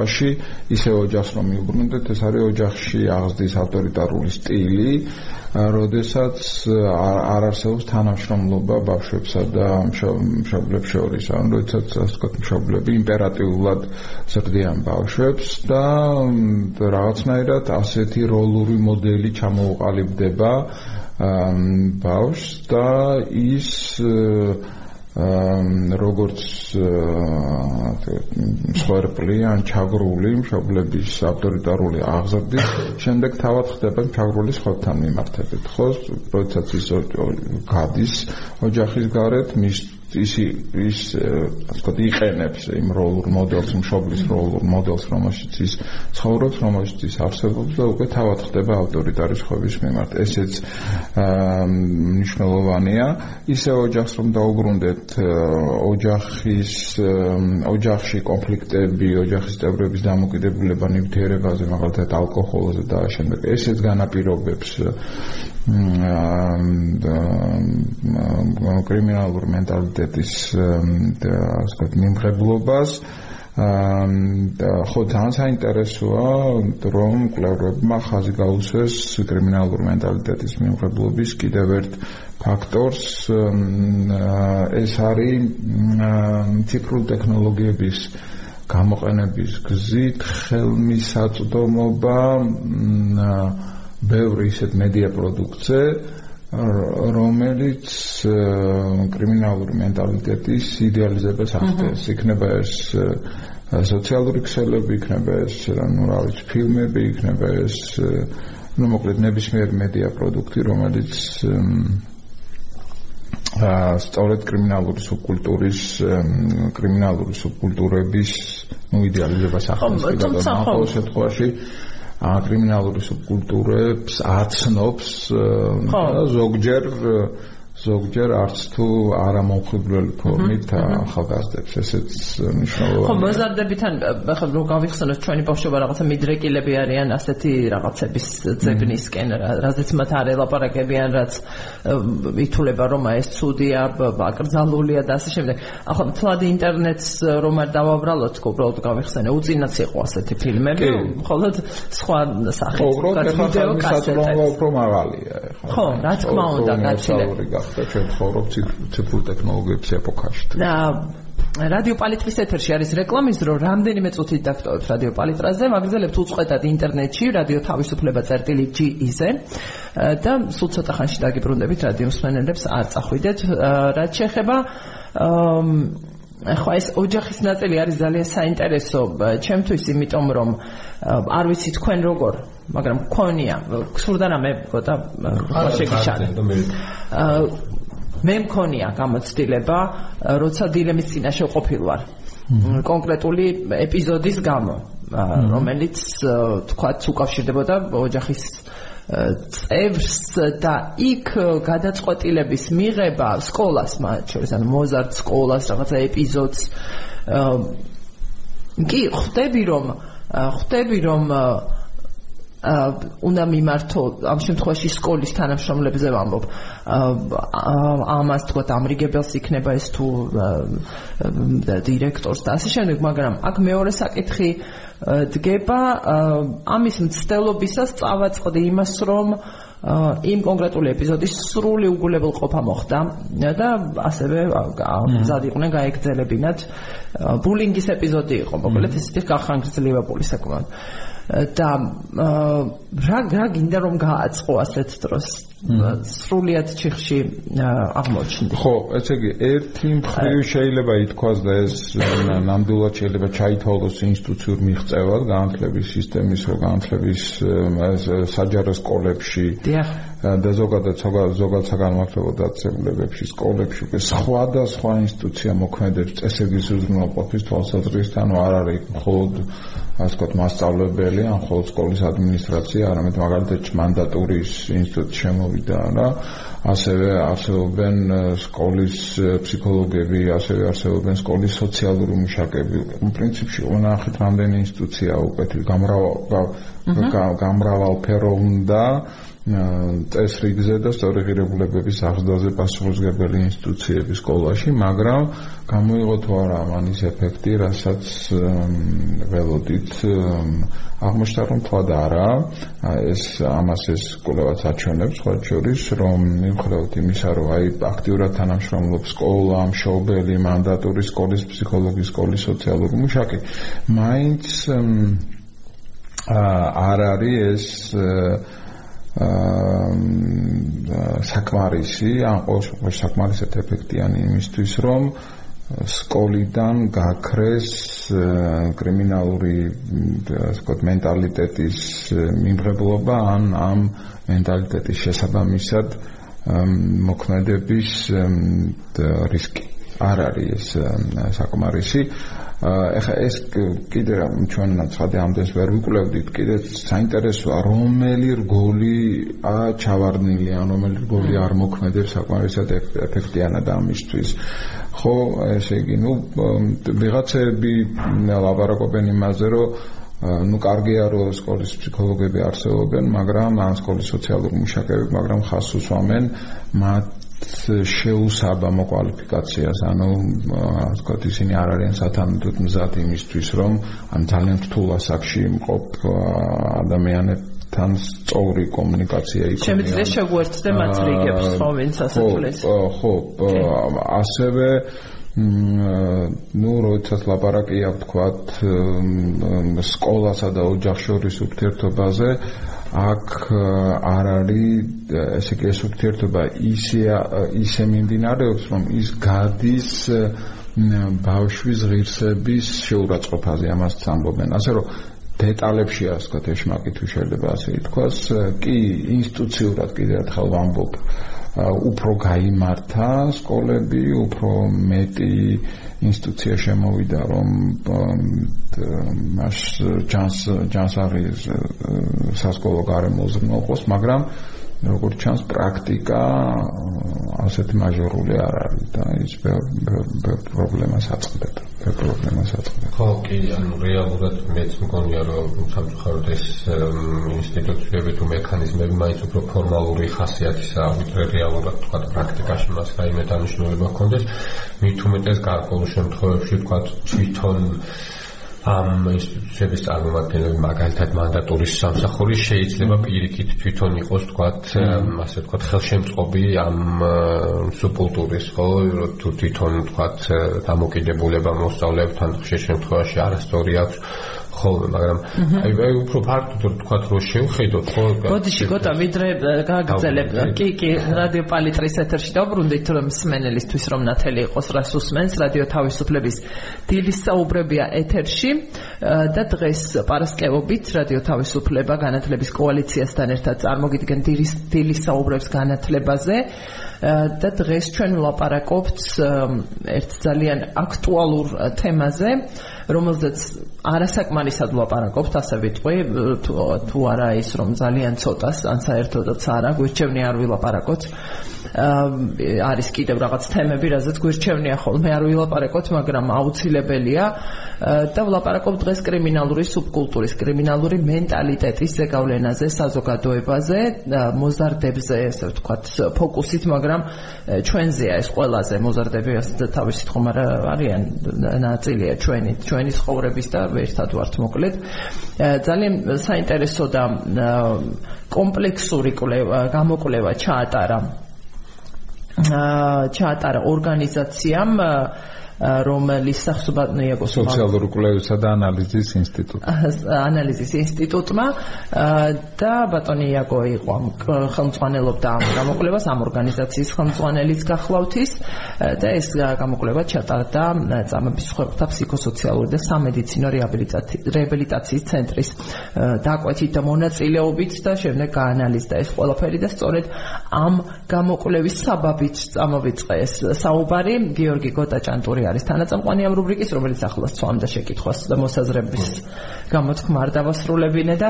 კვლევაობაში ისე ოჯახს რომ მიუბრუნდეთ ეს არის ოჯახში აღზრდის ავტორიტარული სტილი როდესაც არ არსებობს თანამშრომლობა ბავშვებსა და მშობლებს შორის ან როდესაც ასე ვთქვათ მშობლები იმპერატიულად ზრდიან ბავშვებს და რაღაცნაირად ასეთი როლური მოდელი ჩამოუყალიბდება ბავშვს და ის როგორც სვერპლი ან ჩაგრული მშობლების ავტორიტარული აღზრდის შემდეგ თავად ხდება ჩაგრული სხვებთან მიმართებით. ხო როდესაც ის გადის ოჯახის გარეთ მის ის ის ასე ვთქვათ იყენებს იმ როლურ მოდელს, მშობლის როლურ მოდელს, რომელშიც ის ცხოვრობს, რომელშიც ის არსებობს და უკვე თავად ხდება ავტორიტარის ხვების მიმართ. ესეც მნიშვნელოვანია. ისე ოჯახს რომ დაუბრუნდეთ, ოჯახის ოჯახში კონფლიქტები, ოჯახის წევრების დამოკიდებულება ნივთიერებაზე, მაგალითად ალკოჰოლზე და შემდეგ ესეც განაპირობებს კრიმინალურ მენტალიტეტის ასე ვთქვათ მიმღებლობას და ხო ძალიან საინტერესოა რომ კვლევრებმა ხაზი გაუსვეს კრიმინალურ მენტალიტეტის მიმღებლობის კიდევ ერთ ფაქტორს ეს არის ციფრული ტექნოლოგიების გამოყენების გზით ხელმისაწვდომობა ბევრი ისეთ მედია პროდუქცია რომელიც კრიმინალური მენტალიტეტის იდეალიზებას ახდენს. იქნება ეს სოციალური ქსელები, იქნება ეს ну, რა ვიცი, ფილმები, იქნება ეს ну, მოკლედ ნებისმიერ მედია პროდუქტი, რომელიც აა სწორედ კრიმინალური სუბკულტურის კრიმინალური სუბკულტურების ну, იდეალიზებას ახდენს. თუმცა ხო შემთხვევაში კრიმინალური სუბკულტურებს აცნობს და ზოგჯერ ზოგჯერ არც თუ არამომხიბვლელი ფორმით ახალგაზრდებს ესეც მნიშვნელოვანია. ხო, მოზარდებიდან ახლა რო გავიხსენოთ ჩვენი ბავშვობა რაღაცა მიდრეკილები არიან ასეთი რაღაცების ძებნისკენ, რაზეც მათ არ ელაპარაკებიან, რაც ითვლება რომ ეს ცუდია, აკრძალულია და ასე შემდეგ. ახლა მთლად ინტერნეტს რომ არ დავაბრალოთ, უბრალოდ გავიხსენე, უწინაც იყო ასეთი ფილმები, მხოლოდ სხვა სახით, ვიდეო კასეტები. უფრო მაღალია. ხო, რა თქმა უნდა, გაცილებით. და ჩვენ ცხოვრობ ციფრულ ტექნოლოგიების ეპოქაში. და რადიო პალიტრის ეთერში არის რეკლამის დრო, რამდენიმე წუთით დაგტოვებთ რადიო პალიტრაზე, მაგზელებთ უწყვეტად ინტერნეტში, რადიო თავისუფლება წერტილი GE-ზე და სულ ცოტა ხანში დაგიბრუნდებით რადიოს მენელებს არ წახვიდეთ. რაც შეეხება ახლა ეს ოჯახის ნაწილი არის ძალიან საინტერესო. ჩემთვის, იმიტომ რომ არ ვიცი თქვენ როგორ მაგრამ მქონია გსურდა რამე გოტა შეგიშალე მე მქონია გამოცდილება როცა დილემის წინაშე ყოფილვარ. კონკრეტული ეპიზოდის გამო რომელიც თქვათ უკავშირდებოდა ოჯახის წევრს და იქ გადაწყვეტილების მიღება სკოლას მათ შორის ანუ მოზარდ სკოლას რაღაცა ეპიზოდს კი ხვდები რომ ხვდები რომ უნდა მიმართო ამ შემთხვევაში სკოლის თანამშრომლებზე ვამბობ. ამას თქვა ამრიგებელს იქნება ეს თუ დირექტორს და ასე შემდეგ მაგრამ აქ მეორე საკითხი დგება ამის მცდელობისას წავაწყდი იმას რომ იმ კონკრეტული ეპიზოდის სრული უგულებელყოფა მოხდა. და ასევე მზად იყვნენ გაეგზელებინათ ბულინგის ეპიზოდი იყო მოკლედ ისეთი გახანგრძლივებული საკმაოდ და რა რა გინდა რომ გააწყო ასეთ დროს? სრულიად ჩიხში აღმოჩნდი. ხო ესე იგი ერთი მხრივ შეიძლება ითქვას და ეს ნამდვილად შეიძლება ჩაითვალოს ინსტიტუციურ მიღწევად განათლების სისტემის რო განათლების საჯარო სკოლებში და ზოგადად ზოგადად საგანმანათლებლო დაწესებულებებში სკოლებში სხვადასხვა ინსტიტუცია მოქმედებს წესების უზრუნველყოფის თვალსაზრისით ანუ არ არის მხოლოდ ასე ვთქვათ, მასწავლებელი, ან ხოლმე სკოლის ადმინისტრაცია, არამედ მაგალითად მანდატურის ინსტიტუტი შემოვიდა რა. ასევე არსებობენ სკოლის ფსიქოლოგები, ასევე არსებობენ სკოლის სოციალური მუშაკები. პრინციპში უნახეთ რამდენი ინსტიტუცია უკეთ გამრავალ გამრავალფეროვნდა წესრიგზე და სწორი ღირებულებების აღზრდაზე პასუხისმგებელი ინსტიტუციების სკოლაში, მაგრამ გამოიღო თუ არა ამანის ეფექტი, რასაც ველოდით აღმოჩნდა რომ თქვა და არა, ეს ამას ეს კვლევაც აჩვენებს სხვა შორის, რომ მიუხედავად იმისა, რომ აი აქტიურად თანამშრომლობს სკოლა, მშობელი, მანდატური სკოლის ფსიქოლოგი, სკოლის სოციალური მუშაკი, მაინც არ არის ეს საკმარისი, ან ყოველ შემთხვევაში საკმარისად ეფექტიანი იმისთვის, რომ სკოლიდან გაქრეს კრიმინალური, ვთქვათ, მენტალიტეტის მიმღებლობა, ან ამ მენტალიტეტის შესაბამისად მოქმედების რისკი. არ არის ეს საკმარისი. ეხა ეს კიდე ჩვენ ცხადე ამდენს ვერ ვიკვლევდით კიდე საინტერესოა რომელი რგოლი ა ჩავარდნილი ან რომელი რგოლი არ მოქმედებს საკმარისად ეფექტიანად ამისთვის. ხო ესე იგი ნუ ვიღაცები ლაბარაკობენ იმაზე რომ ну კარგია რომ სკოლის ფსიქოლოგები არსებობენ, მაგრამ ან სკოლის სოციალური მუშაკები, მაგრამ ხას უსვამენ მათ შეუსაბამო კვალიფიკაციას, ანუ ასე ვთქვათ, ისინი არ არიან სათანადოდ მზად იმისთვის, რომ ან ძალიან რთულ ასაკში მყოფ ადამიანებთან სწორი კომუნიკაცია იქონია. შემიძლია შეგვერთდე მათ რიგებს, ხო, ვინც ასეთულეს? ხო, ხო, ასევე ну, როდესაც ლაპარაკია, ვთქვათ, სკოლასა და ოჯახს შორის ურთიერთობაზე, აქ არ არის ესე იგი ეს ურთიერთობა ისე ისე მიმდინარეობს რომ ის გადის ბავშვის ღირსების შეურაცხყოფაზე. ამას ამბობენ ასე რომ დეტალებში ასე ვთქვათ ეშმაკი თუ შეიძლება ასე ითქვას კი ინსტიტუციურად კიდევ ერთხელ ვამბობ უფრო გამართა სკოლები უფრო მეტი ინსტიტუცია შემოვიდა რომ მას ჯანს ჯანს არის სასკოლო გარემოზე მოყოს მაგრამ როგორც ჩანს პრაქტიკა ასეთი მაჟორული არ არის და ის პრობლემას აწყდება. ეს პრობლემას აწყდება. ხო, კი, ანუ რეალურად მეც მგონია რომ სამწუხაროდ ეს ინსტიტუციები თუ მექანიზმები მაინც უფრო ფორმალური ხასიათისაა, ვიდრე რეალურად თქვა პრაქტიკაში მას რაიმე დანიშნულება ჰქონდეს. მით უმეტეს გარკვეულ შემთხვევებში თქვა თვითონ ამ ინსტიტუციების წარმომადგენლები მაგალითად მანდატურის სამსახური შეიძლება პირიქით თვითონ იყოს თქვათ ასე თქვათ ხელშემწყობი ამ სუბკულტურის ხო? თუ თვითონ თქვათ დამოკიდებულება მოსწავლეებთან ხშირ შემთხვევაში არასწორი აქვს ხოლმე, მაგრამ აი აი უფრო ფაქტობრივად თქვა რომ შევხედოთ ხო? ბოდიში გოტა ვიდრე გაგრძელებ. კი, კი, რადიო პალიტრის ეთერში დაბრუნდით რომ მსმენელისთვის რომ ნათელი იყოს რას უსმენს რადიო თავისუფლების დილის საუბრებია ეთერში და დღეს პარასკევობით რადიო თავისუფლება განათლების კოალიციასთან ერთად წარმოგიდგენ დილის დილის საუბრებს განათლებაზე. და დღეს ჩვენ ვლაპარაკობთ ერთ ძალიან აქტუალურ თემაზე, რომელზეც არასაკმარისად ვლაპარაკობთ, ასე ვიტყვი, თუ არა ის რომ ძალიან ცოტას, ან საერთოდაც არა, გვირჩევნია არ ვილაპარაკოთ. არის კიდევ რაღაც თემები, რაზეც გვირჩევნია ხოლმე არ ვილაპარაკოთ, მაგრამ აუცილებელია და ვლაპარაკობ დღეს კრიმინალური სუბკულტურის, კრიმინალური მენტალიტეტის ზეგავლენაზე, საზოგადოებაზე, მოზარდებზე, ესე ვთქვათ, ფოკუსით, მაგრამ ჩვენზეა ეს ყველაზე მოზარდები თავისით ხომ არა არიან ნაწილია ჩვენი, ჩვენი ცხოვრების და ერთად ვართ მოკლედ. ძალიან საინტერესო და კომპლექსური კვლევა, გამოკვლევა ჩაატარა ჩაატარა ორგანიზაციამ რომელიც სახსუბანიაკო სოციალური კვლევისა და ანალიზის ინსტიტუტი ანალიზის ინსტიტუტმა და ბატონიაკო იყო ხელმძღვანელობდა ამ გამოკვლევას ამ ორგანიზაციის ხელმძღვანელის გახლავთის და ეს გამოკვლევა ჩატარდა წამების სხვათა ფსიქოსოციალური და სამედიცინო რეაბილიტაციის ცენტრის დაკვეთით და მონაწილეობით და შემდეგ გაანალიზდა ეს ყველაფერი და სწორედ ამ გამოკვლევის საბაბით წამოვიწყე ეს საუბარი. გიორგი გოტაჭანტური არის თანაწამყვანი ამ რუბრიკის, რომელიც ახლოს ცვამდა შეკითხვას და მოსაზრების გამოთქმა არ დავასრულებინე და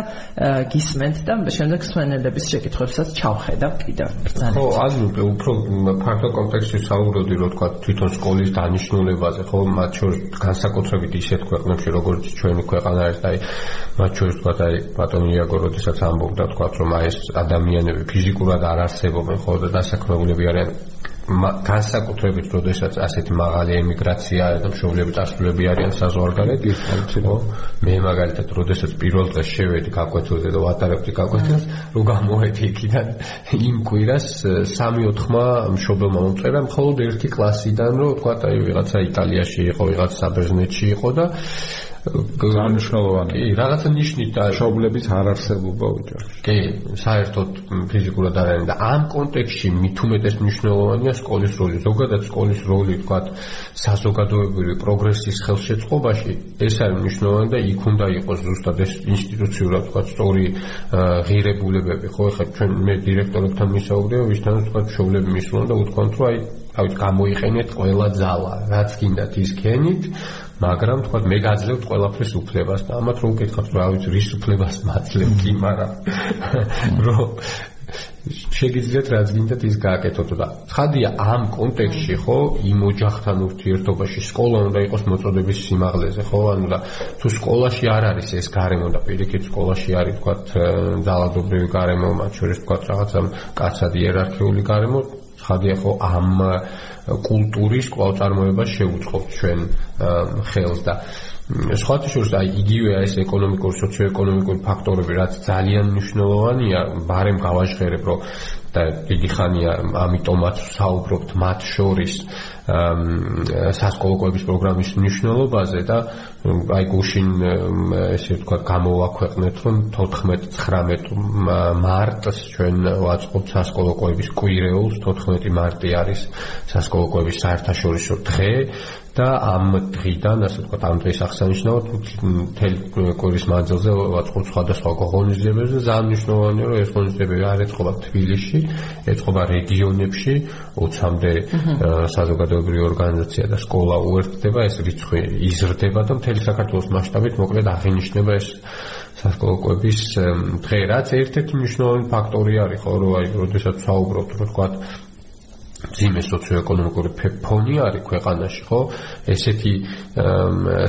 გისმენთ და შემდეგ სვენელების შეკითხვებსაც ჩავხედავ კიდევ ბრძანებით. ხო, ანუ უფრო ფაქტო კონტექსტში საუბრობდი, რომ თქვა თვითონ სკოლის დანიშნულებაზე, ხო, მათ შორის განსაკუთრებით ისეთ ქვეყნებში, როგორც ჩვენი ქვეყანა არის, აი მათ შორის თქვა აი ბატონი იაგო როდესაც ამბობდა თქვა, რომ აი ეს ადამიანები ფიზიკურად არ არსებობენ, ხო და დასაქმებულები არიან განსაკუთრებით როდესაც ასეთი მაღალი ემიგრაცია და მშობლები დასრულები არიან საზღვარგარეთ ხო მე მაგალითად როდესაც პირველ დღეს შევედი გაკვეთილზე და ვატარებდი გაკვეთილს რომ გამოვედი იქიდან იმ კვირას 3-4-მა მშობელმა მომწერა მხოლოდ ერთი კლასიდან რომ თქვა აი ვიღაცა იტალიაში იყო ვიღაცა საბერძნეთში იყო და განშნოვანი. კი, რაღაცა ნიშნით და შობლების არარსებობა ოჯახში. კი, საერთოდ ფიზიკურად არ არის და ამ კონტექსტში მithumetes მნიშვნელოვანია სკოლის როლი. ზოგადად სკოლის როლი, თქვათ, საზოგადოებრივი პროგრესის ხელშეწყობაში ეს არის მნიშვნელოვანი და იქ უნდა იყოს ზუსტად ეს ინსტიტუციურად, თქვათ, სწორი ღირებულებები. ხო, ეხლა ჩვენ მე დირექტორებთან მისაუბრებ, ვისთან თქვათ, შობლები მისულან და უთქვამთ, რომ აი თავით გამოიყენეთ ყველა ძალა, რაც გინდათ ის ქენით, მაგრამ თქვა მე გაძლევთ ყველაფრის უფლებას და ამათ რომ უკითხავთ რა ვიცი რის უფლებას მაძლევ კი მაგრამ რომ შეგიძლიათ რაც გინდათ ის გააკეთოთ და ხადია ამ კონტექსტში ხო იმ ოჯახთან ურთიერთობაში სკოლა უნდა იყოს მოწოდების სიმაღლეზე ხო ანუ და თუ სკოლაში არ არის ეს გარემო და პირიქით სკოლაში არის თქვა ძალადობრივი გარემო მათ შორის თქვა რაღაცა კაცად იერარქიული გარემო ხადია ხო ამ კულტურის კვალწარმოებას შეუწყობ ჩვენ ხელს და სხვათა შორის აი იგივე ეს ეკონომიკური სოციოეკონომიკური ფაქტორები რაც ძალიან მნიშვნელოვანია ბარემ გავაჟღერებ რომ და დიდი ხანია ამიტომაც საუბრობთ მათ შორის სასკოლო პროგრამის მნიშვნელობაზე და აი გუშინ ესე ვთქვა გამოვაქვეყნეთ რომ 14-19 მარტს ჩვენ ვაწყობთ სასკოლო კვების კვირეულს. 14 მარტი არის სასკოლო კვების საერთაშორისო დღე და ამ დღიდან ასე ვთქვათ ამ დღეს აღსანიშნავად მთელი კვირის მანძილზე ვაწყობთ სხვადასხვა ღონისძიებებს და ძალიან მნიშვნელოვანია რომ ეს ღონისძიებები არ ეწყობა თბილისში, ეწყობა რეგიონებში, 20-მდე საზოგადოებრივი ორგანიზაცია და სკოლა უერთდება, ეს რიცხვი იზრდება და მთელი საქართველოს მასშტაბით მოკლედ აღინიშნება ეს სასკოლოკვების დღე. რაც ერთ-ერთი მნიშვნელოვანი ფაქტორი არის ხო რომ აი როდესაც საუბრობთ რო თქვა ძიმე სოციოეკონომიკური ფონი არის ქვეყანაში, ხო? ესეთი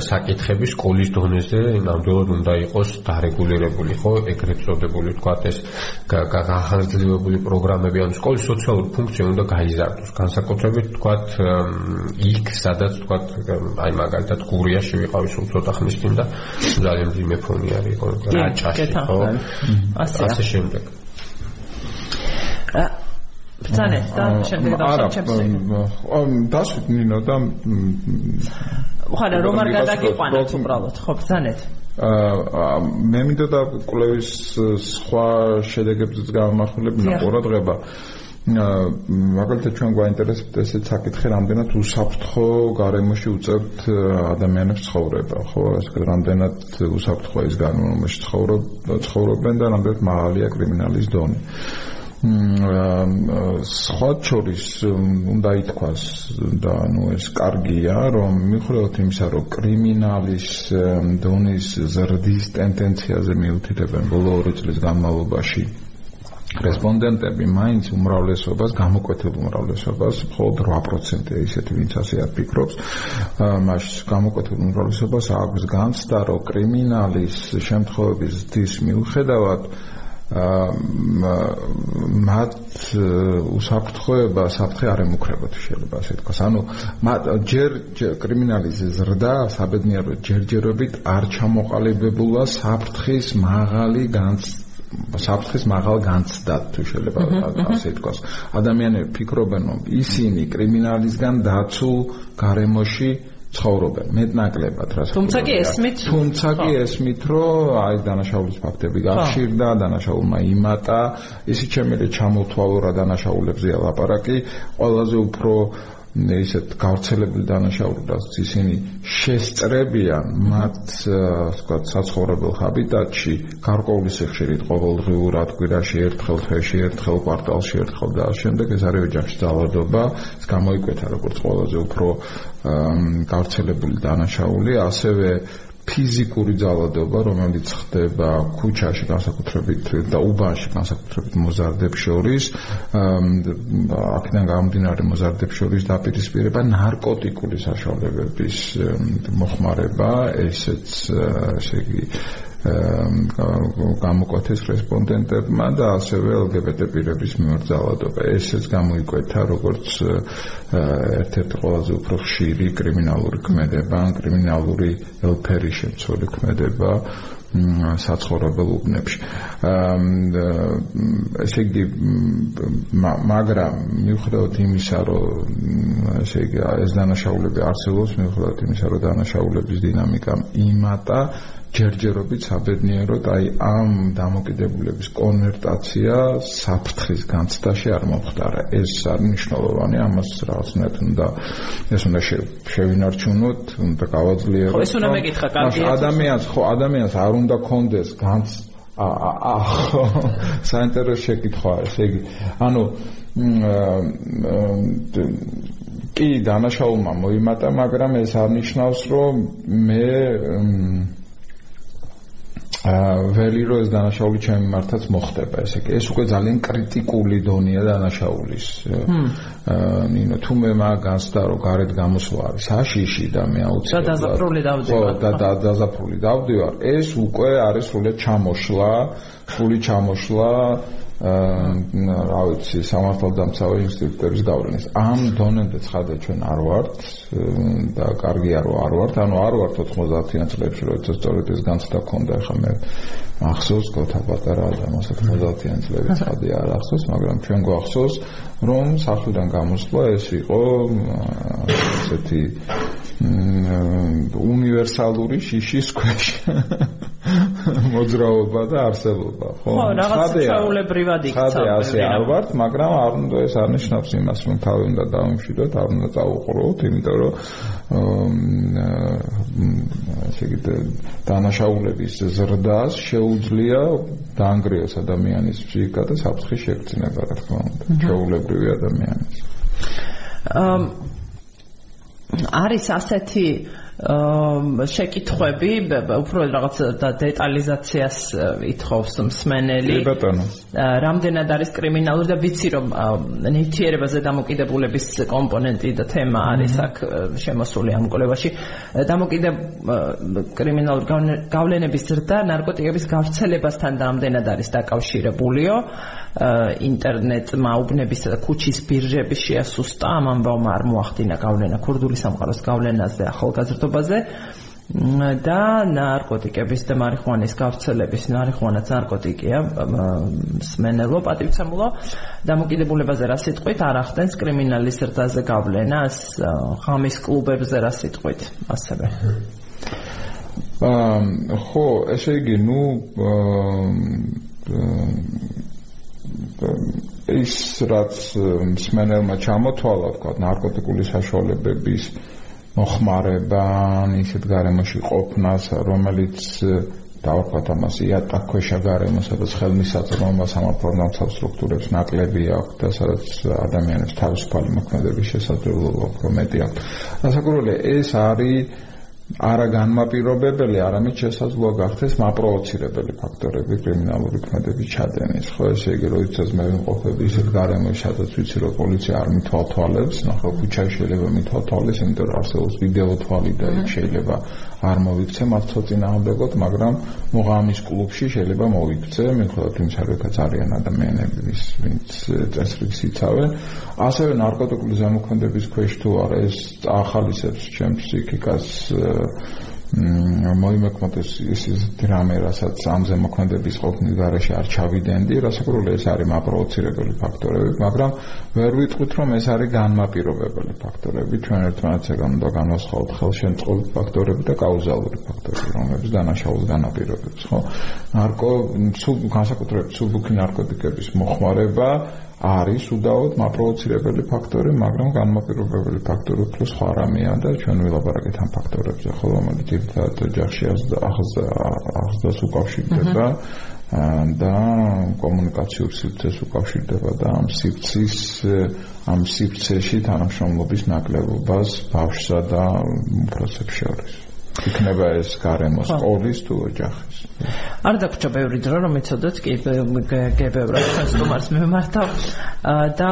საკითხები სკოლის დონეზე ნამდვილად უნდა იყოს დარეგულირებული, ხო? ეგრეთ წოდებული თქვა ეს გახარჯლებული პროგრამები ან სკოლის სოციალური ფუნქცია უნდა გაიზარდოს. განსაკუთრებით თქვა იქ, სადაც თქვა აი მაგალითად გურიაში ვიყავი სულ ცოტა ხნის წინ და ძალიან ძიმე ფონი არის, ხო? რაჭაში, ხო? ასე შემდეგ. ბრძანეთ და შემდეგ დავსაჩემს დასვით ნინო და ხარა რომ არ გადაგიყვანოთ უბრალოდ ხო ბრძანეთ. აა მე მინდოდა კვლევის სხვა შედეგებზეც გამახვილებინა ყურადღება მაგალითად ჩვენ გვაინტერესებთ ესეც საკითხი რამდენად უსაფრთხო გარემოში უწევთ ადამიანებს ცხოვრება ხო? ასე რამდენად უსაფრთხოა ის გარემოში ცხოვრობენ და რამდენად მაღალია კრიმინალის დონე სხვა შორის უნდა ითქვას და ნუ ეს კარგია რომ მიუხედავად იმისა რომ კრიმინალის დონის ზრდის ტენდენციაზე მიუთითებენ ბოლო 2 წლის განმავლობაში რესპონდენტები მაინც უმრავლესობას გამოკვეთილ უმრავლესობას მხოლოდ 8% ისეთი ვინც ასე არ ფიქრობს მას გამოკვეთილ უმრავლესობას აქვს განცდა რომ კრიმინალის შემთხვევების ზრდის მიუხედავად მათ უსაფრთხოება საფრთხე არ ემუქრება თუ შეიძლება ასე თქვას. ანუ ჯერ კრიმინალის ზრდა საბედნიერო ჯერჯერობით არ ჩამოყალიბებულა საფრთხის მაღალი განც საფრთხის მაღალ განცდა თუ შეიძლება ასე თქვას. ადამიანები ფიქრობენ რომ ისინი კრიმინალისგან დაცულ გარემოში ცხოვრობენ მეტნაკლებად რა თუმცა კი ესმით თუმცა კი ესმით რომ აი დანაშაულის ფაქტები გახშირდა დანაშაულმა იმატა. ისიც შემიძლია ჩამოთვალო რა დანაშაულებზეა ლაპარაკი ყველაზე უფრო ისეთ გავრცელებული დანაშაულებას ისინი შესწრებიან მათ ვთქვათ საცხოვრებელ ჰაბიტატში გარკვეული სიხშირით ყოველდღიურად კვირაში ერთხელ თვეში ერთხელ კვარტალში ერთხელ და შემდეგ ეს არის ოჯახში ძალადობა ეს გამოიკვეთა როგორც ყველაზე უფრო გავრცელებული დანაშაული ასევე ფიზიკური ძალადობა, რომელიც ხდება ქუჩაში განსაკუთრებით და უბანში განსაკუთრებით მოზარდებს შორის, აქედან გამომდინარე მოზარდებს შორის დაპირისპირება ნარკოტიკული საშუალებების მოხმარება, ესეც ესე იგი გამოკვეთეს რესპონდენტებმა და ასევე LGBT პირების მიმართ ძალადობა. ესეც გამოიკვეთა როგორც ერთ-ერთი ყველაზე უფრო ხშირი კრიმინალური ქმედება, კრიმინალური ელფერი შემცველი ქმედება საცხოვრებელ უბნებში. ესე იგი მაგრამ მიუხედავად იმისა, რომ ესე იგი ეს დანაშაულები არსებობს, მიუხედავად იმისა, რომ დანაშაულების დინამიკა იმატა, ჯერჯერობით საბედნიეროდ აი ამ დამოკიდებულების კონვერტაცია საფრთხის განცდაში არ მომხდარა. ეს არის მნიშვნელოვანი, ამას რაღაცნაირად უნდა ეს უნდა შევინარჩუნოთ, უნდა გავაძლიეროთ. ხო, ეს უნდა მეკითხა კარგია. ადამიანს ხო, ადამიანს არ უნდა კონდეს განც აა საინტერესო შეკითხვაა, ესე იგი, ანუ კი დანაშაულმა მოიმატა, მაგრამ ეს არნიშნავს, რომ მე ველი რო ეს დანაშაული ჩემი მართაც მოხდება ესე იგი. ეს უკვე ძალიან კრიტიკული დონეა დანაშაულის. ნინო თუ მე მაგას და რო გარეთ გამოსვლა არის აშიში და მე აუცილებლად და დაზაფრული დავდივარ. ხო და დაზაფრული დავდივარ. ეს უკვე არის სრულად ჩამოშლა სული ჩამოშლა რა ვიცი სამართალდამცავი ინსტიტუტების გავლენის ამ დონემდე ცხადე ჩვენ არ ვართ და კარგია რომ არ ვართ. ანუ არ ვართ 90-იან წლებში როდესაც სწორედ ეს განცდა ქონდა ხა მე ახსოვს გოთა პატარა ადამიანს 90-იან წლებში ცხადია არ ახსოვს მაგრამ ჩვენ გვახსოვს რომ საფრთხიდან გამოსვლა ეს იყო ესეთი უნივერსალური შიშის ქვეშ მოძრაობა და არსებობა ხო? ხო რაღაც ჩაულებრივად იქცა ხადე ასე არ ვართ მაგრამ არ უნდა ეს არნიშნავს იმას რომ თავი უნდა დავიმშვიდოთ არ უნდა წაუყროთ იმიტომ რომ ასე იგი დანაშაულების ზრდას შეუძლია დაანგრიოს ადამიანის ფსიქიკა და საფრთხის შეგრძნება რა თქმა უნდა. ჩაულებრივი ადამიანის. არის ასეთი შეკითხვები უფრო რაღაც დეტალიზაციას ითხოვს მსმენელი. კი ბატონო. რამდენად არის კრიმინალური და ვიცი რომ ნივთიერებაზე დამოკიდებულების კომპონენტი და თემა არის აქ შემოსული ამ კოლევაში. დამოკიდებ კრიმინალური გავლენების ზრდა ნარკოტიკების გავრცელებასთან რამდენად არის დაკავშირებულიო? ინტერნეტ მაუბნების და ქუჩის ბირჟების შეასუსტა. ამ ამბავმა არ მოახდინა გავლენა ქურდული სამყაროს გავლენაზე ახალგაზრდობაზე. და ნარკოტიკების და მარიხუანის გავრცელების მარიხუანაც ნარკოტიკია სმენელო პატივცემულო. დამოკიდებულებაზე რა სიტყვით? არ ახდენს კრიმინალის ზრდაზე გავლენას ღამის კლუბებზე რა სიტყვით? ასევე. აა ხო ესე იგი ნუ ის რაც მსმენელმა ჩამოთვალა თქვა ნარკოტიკული საშუალებების მოხმარება ისეთ გარემოში ყოფნას რომელიც დავარქვათ ამას იატაკქვეშა გარემო სადაც ხელმისაწვდომობა სამართლებრივ სტრუქტურებს ნაკლები აქვს და სადაც ადამიანებს თავისუფალი მოქმედების შესაძლებლობა უფრო მეტი აქვს. ასაკურველი ეს არის არა განმაპირობებელი, არამედ შესაძლოა გახდეს მაპროვოცირებელი ფაქტორები კრიმინალური ქმედების ჩადენის. ხო, ესე იგი, როდესაც მე ვიმყოფები ისეთ გარემოში, სადაც ვიცი, რომ პოლიცია არ მithვალთვალებს, ნახო, ქუჩაში შეიძლება მithვალთვალეს, იმიტომ რომ არსებობს ვიდეო თვალი და იქ შეიძლება არ მოიქცე მართლა წინააღმდეგოდ, მაგრამ მოღამის კლუბში შეიძლება მოიქცე, მიუხედავად იმისა, რომ იქაც არიან ადამიანები, ვინც წესრიგს იცავენ. ასევე ნარკოტიკული ზემოქმედების ქვეშ თუ არა ეს ახალისებს ჩემს ფსიქიკას მოიმეკვდეს ის ის დრამა, რასაც ამ ზემოქმედების ყოფნის გარეშე არ ჩავიდენდი, რასაკვირველია ეს არის მაპროვოცირებელი ფაქტორები, მაგრამ ვერ ვიტყვით რომ ეს არის განმაპირობებელი ფაქტორები, ჩვენ ერთმანეთსგან უნდა განვასხვაოთ ხელშემწყობი ფაქტორები და კაუზალური ფაქტორები, რომლებიც დანაშაულს განაპირობებს, ხო? ნარკო, სულ განსაკუთრებით სულბუქი ნარკოტიკების მოხმარება არის უდაოდ მაპროვოცირებელი ფაქტორი, მაგრამ განმაპირობებელი ფაქტორი უფრო სხვა რამეა და ჩვენ ვილაპარაკეთ ამ ფაქტორებზე, ხო, რომელიც ერთად ჯახში ახსდას უკავშირდება და კომუნიკაციურ სივრცეს უკავშირდება და ამ სივრცის ამ სივრცეში თანამშრომლობის ნაკლებობას ბავშვსა და უფროსებს შორის. იქნება ეს გარემო სკოლის თუ ოჯახის. არ დაგვრჩა ბევრი დრო რომ ეცოდოთ კი გებევრა ჩვენს სტუმარს მემართავ. და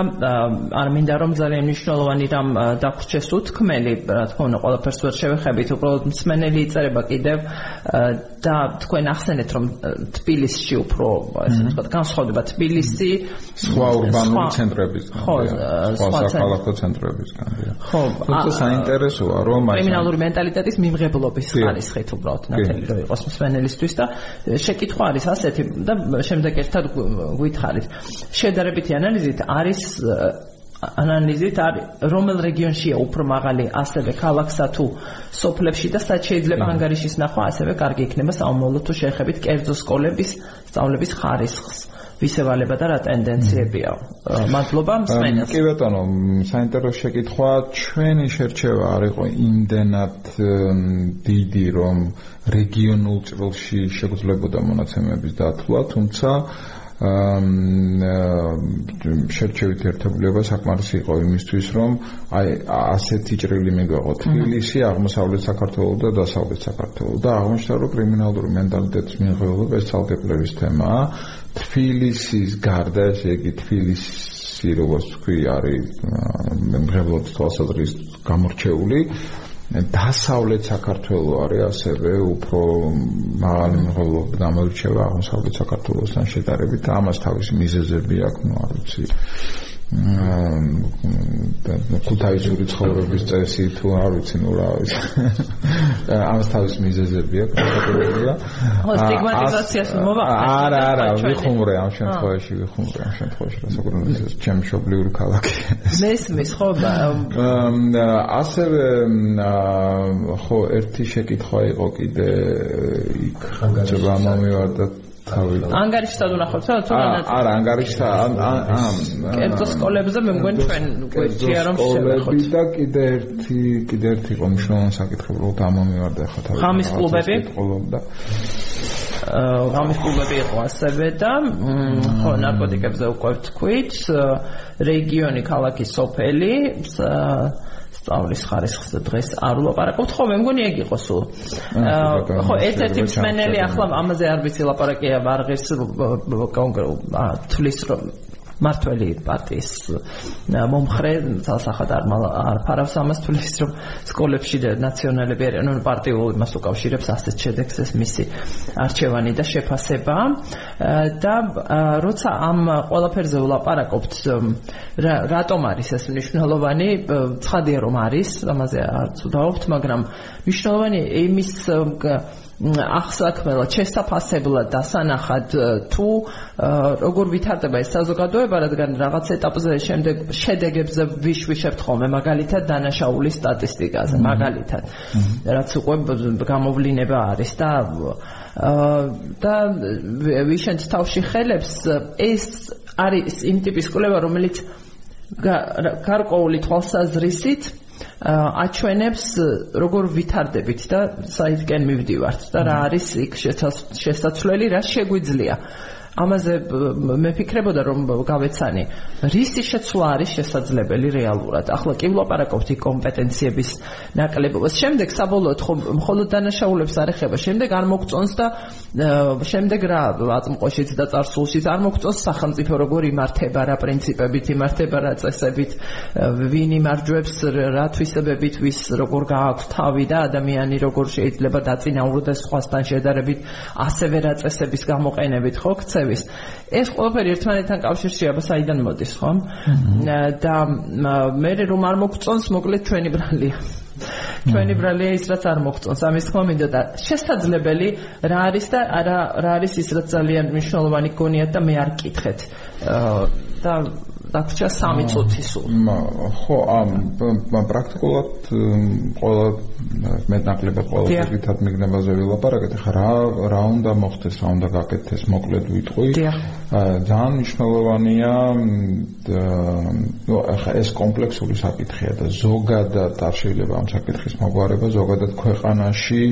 არ მინდა რომ ძალიან მნიშვნელოვანი რამ დაგვრჩეს უთქმელი რა თქმა უნდა ყველაფერს ვერ შევეხებით უბრალოდ მსმენელი იწერება კიდევ. და თქვენ ახსენეთ რომ თბილისში უფრო ესე ვთქვათ განსხვავდება თბილისი სხვა урბანული ცენტრებისგან ხო სხვა საქალაქო ცენტრებისგან ხო თუმცა საინტერესოა რომ აი კრიმინალური მენტალიტეტის მიმღებლობის ხარისხით უბრალოდ ნათელი რომ იყოს მსმენელისთვის და შეკითხვა არის ასეთი და შემდეგ ერთად გვითხრით. შედარებითი ანალიზით არის ანალიზით არის რომელ რეგიონშია უფრო მაღალი ასევე ქალაქსა თუ სოფლებში და სად შეიძლება ანგარიშის ნახვა ასევე კარგი იქნება საომოლო თუ შეეხებით კერძო სკოლების სწავლების ხარისხს. ვისევალება და რა ტენდენციებია. მადლობა მსმენელს. კი ბატონო, საინტერესო შეკითხვა. ჩვენი შერჩევა არ იყო იმდენად დიდი, რომ რეგიონულ წრილში შეგვძლებოდა მონაცემების დათვლა, თუმცა შერჩევით ერთობლიობა საკმარისი იყო იმისთვის, რომ აი ასეთი ჭრილი მიგვეღო თბილისი, აღმოსავლეთ საქართველოს და დასავლეთ საქართველოს და აღმოჩნდა, რომ კრიმინალური მენტალიტეტის მიიღება ეს ცალკეპლების თემაა. თბილისის გარდა, ესე იგი თბილისი როგორც თქვი, არის მემღებლობის თვალსაზრისით გამორჩეული. დასავლეთ საქართველოს არის ასევე უფრო მაღალი მიღებლობა გამორჩევა აღმოსავლეთ საქართველოსთან შედარებით და ამას თავისი მიზეზები აქვს, ну, არ ვიცი. ქუთაისური ცხოვრების წესი თუ არ ვიცი ნუ რა ვიცი ამას თავის მიზეზები აქვს საკუთრებია ხო სტიგმატიზაციას მოვა არა არა ვიხუმრე ამ შემთხვევაში ვიხუმრე ამ შემთხვევაში რა საკუთრებია ჩემ შობლიური ქალაქი. მესმის ხო ასევე ხო ერთი შეკითხვა იყო კიდე იქ ხანგრძლივად მომივარდა თავი. ანგარიშსად უნახავთ რა თუ რა? არა, ანგარიშსა ამ კერძო სკოლებზე მე მგონი ჩვენ გვეჭია რომ შევეხოთ. და კიდე ერთი კიდე ერთი იყო მნიშვნელოვანი საკითხი, რომ გამომივარდა ხა თავი. ხამის კლუბები? და გამოსკულები იყო ასევე და ხო ნარკოტიკებზე უკვე ვთქვით რეგიონი ქალაქი სოფელი სწავლის ხარისხს დღეს არ ვლაპარაკობთ ხო მე მგონი ეგ იყო სულ ხო ერთ-ერთი მსმენელი ახლა ამაზე არ ვიცი ლაპარაკია არ ღირს კონკრეტულად თulis რომ მართველი პარტიის მომხრე ძალსახად არ არ ფარავს ამას თulis რომ სკოლებში და ნაციონალები არიან ანუ პარტიულ იმას უკავშირებს ასეთ შედეგს ეს მისი არჩევანი და შეფასება. და როცა ამ ყველაფერზე ვლაპარაკობთ რატომ არის ეს მნიშვნელოვანი? ცხადია რომ არის ამაზე არ ვცდაობთ მაგრამ მნიშვნელოვანი იმის ახსაქმელად შესაფასებლად დასანახად თუ როგორ ვითარდება ეს საზოგადოება რადგან რაღაც ეტაპზე შემდეგ შედეგებზე ვიშვიშებთ ხოლმე მაგალითად დანაშაულის სტატისტიკაზე მაგალითად რაც უკვე გამოვლინება არის და და ვიშენთ თავში ხელებს ეს არის იმ ტიპის კვლევა რომელიც გარკვეული თვალსაზრისით აჩვენებს როგორ ვითარდებით და საითკენ მივდივართ და რა არის იქ შესაძლებელი რა შეგვიძლია ამაზე მე ფიქრებოდა რომ გავეცანი. რისი შეცვლა არის შესაძლებელი რეალურად? ახლა კი ვლაპარაკობთ კომპეტენციების ნაკლებობას. შემდეგ საბოლოოდ ხომ მხოლოდ დანაშაულებს არ ეხება. შემდეგ არ მოგწონს და შემდეგ რა აწმყოშიც და წარსულშიც არ მოგწონს სახელმწიფო როგორ იმართება რა პრინციპებით იმართება რა წესებით ვინ იმარჯვებს რა თვისებებით ვის როგორ გააქვს თავი და ადამიანი როგორ შეიძლება დაწინაურდეს სხვასთან შედარებით ასევე რა წესების გამოყენებით ხო? ქცევი ხმების. ეს ყველაფერი ერთმანეთთან კავშირში აბა საიდან მოდის, ხო? და მე რომ არ მოგწონს, მოკლედ ჩვენი ბრალია. ჩვენი ბრალია ის რაც არ მოგწონს. ამის თქმა მინდა და შესაძლებელი რა არის და რა რა არის ის რაც ძალიან მნიშვნელოვანი გონიათ და მე არ კითხეთ. და დაგჭა 3 წუთი სულ. ხო, ამ პრაქტიკულად ყველა მეტნაკლებად ყველა თვითად მიგნებაზე ვილაპარაკეთ. ხა რა რა უნდა მოხდეს, რა უნდა გაკეთდეს, მოკლედ ვიტყვი. ძალიან მნიშვნელოვანია ხა ეს კომპლექსური საკითხია და ზოგადად არ შეიძლება ამ საკითხის მოგვარება ზოგადად ქვეყანაში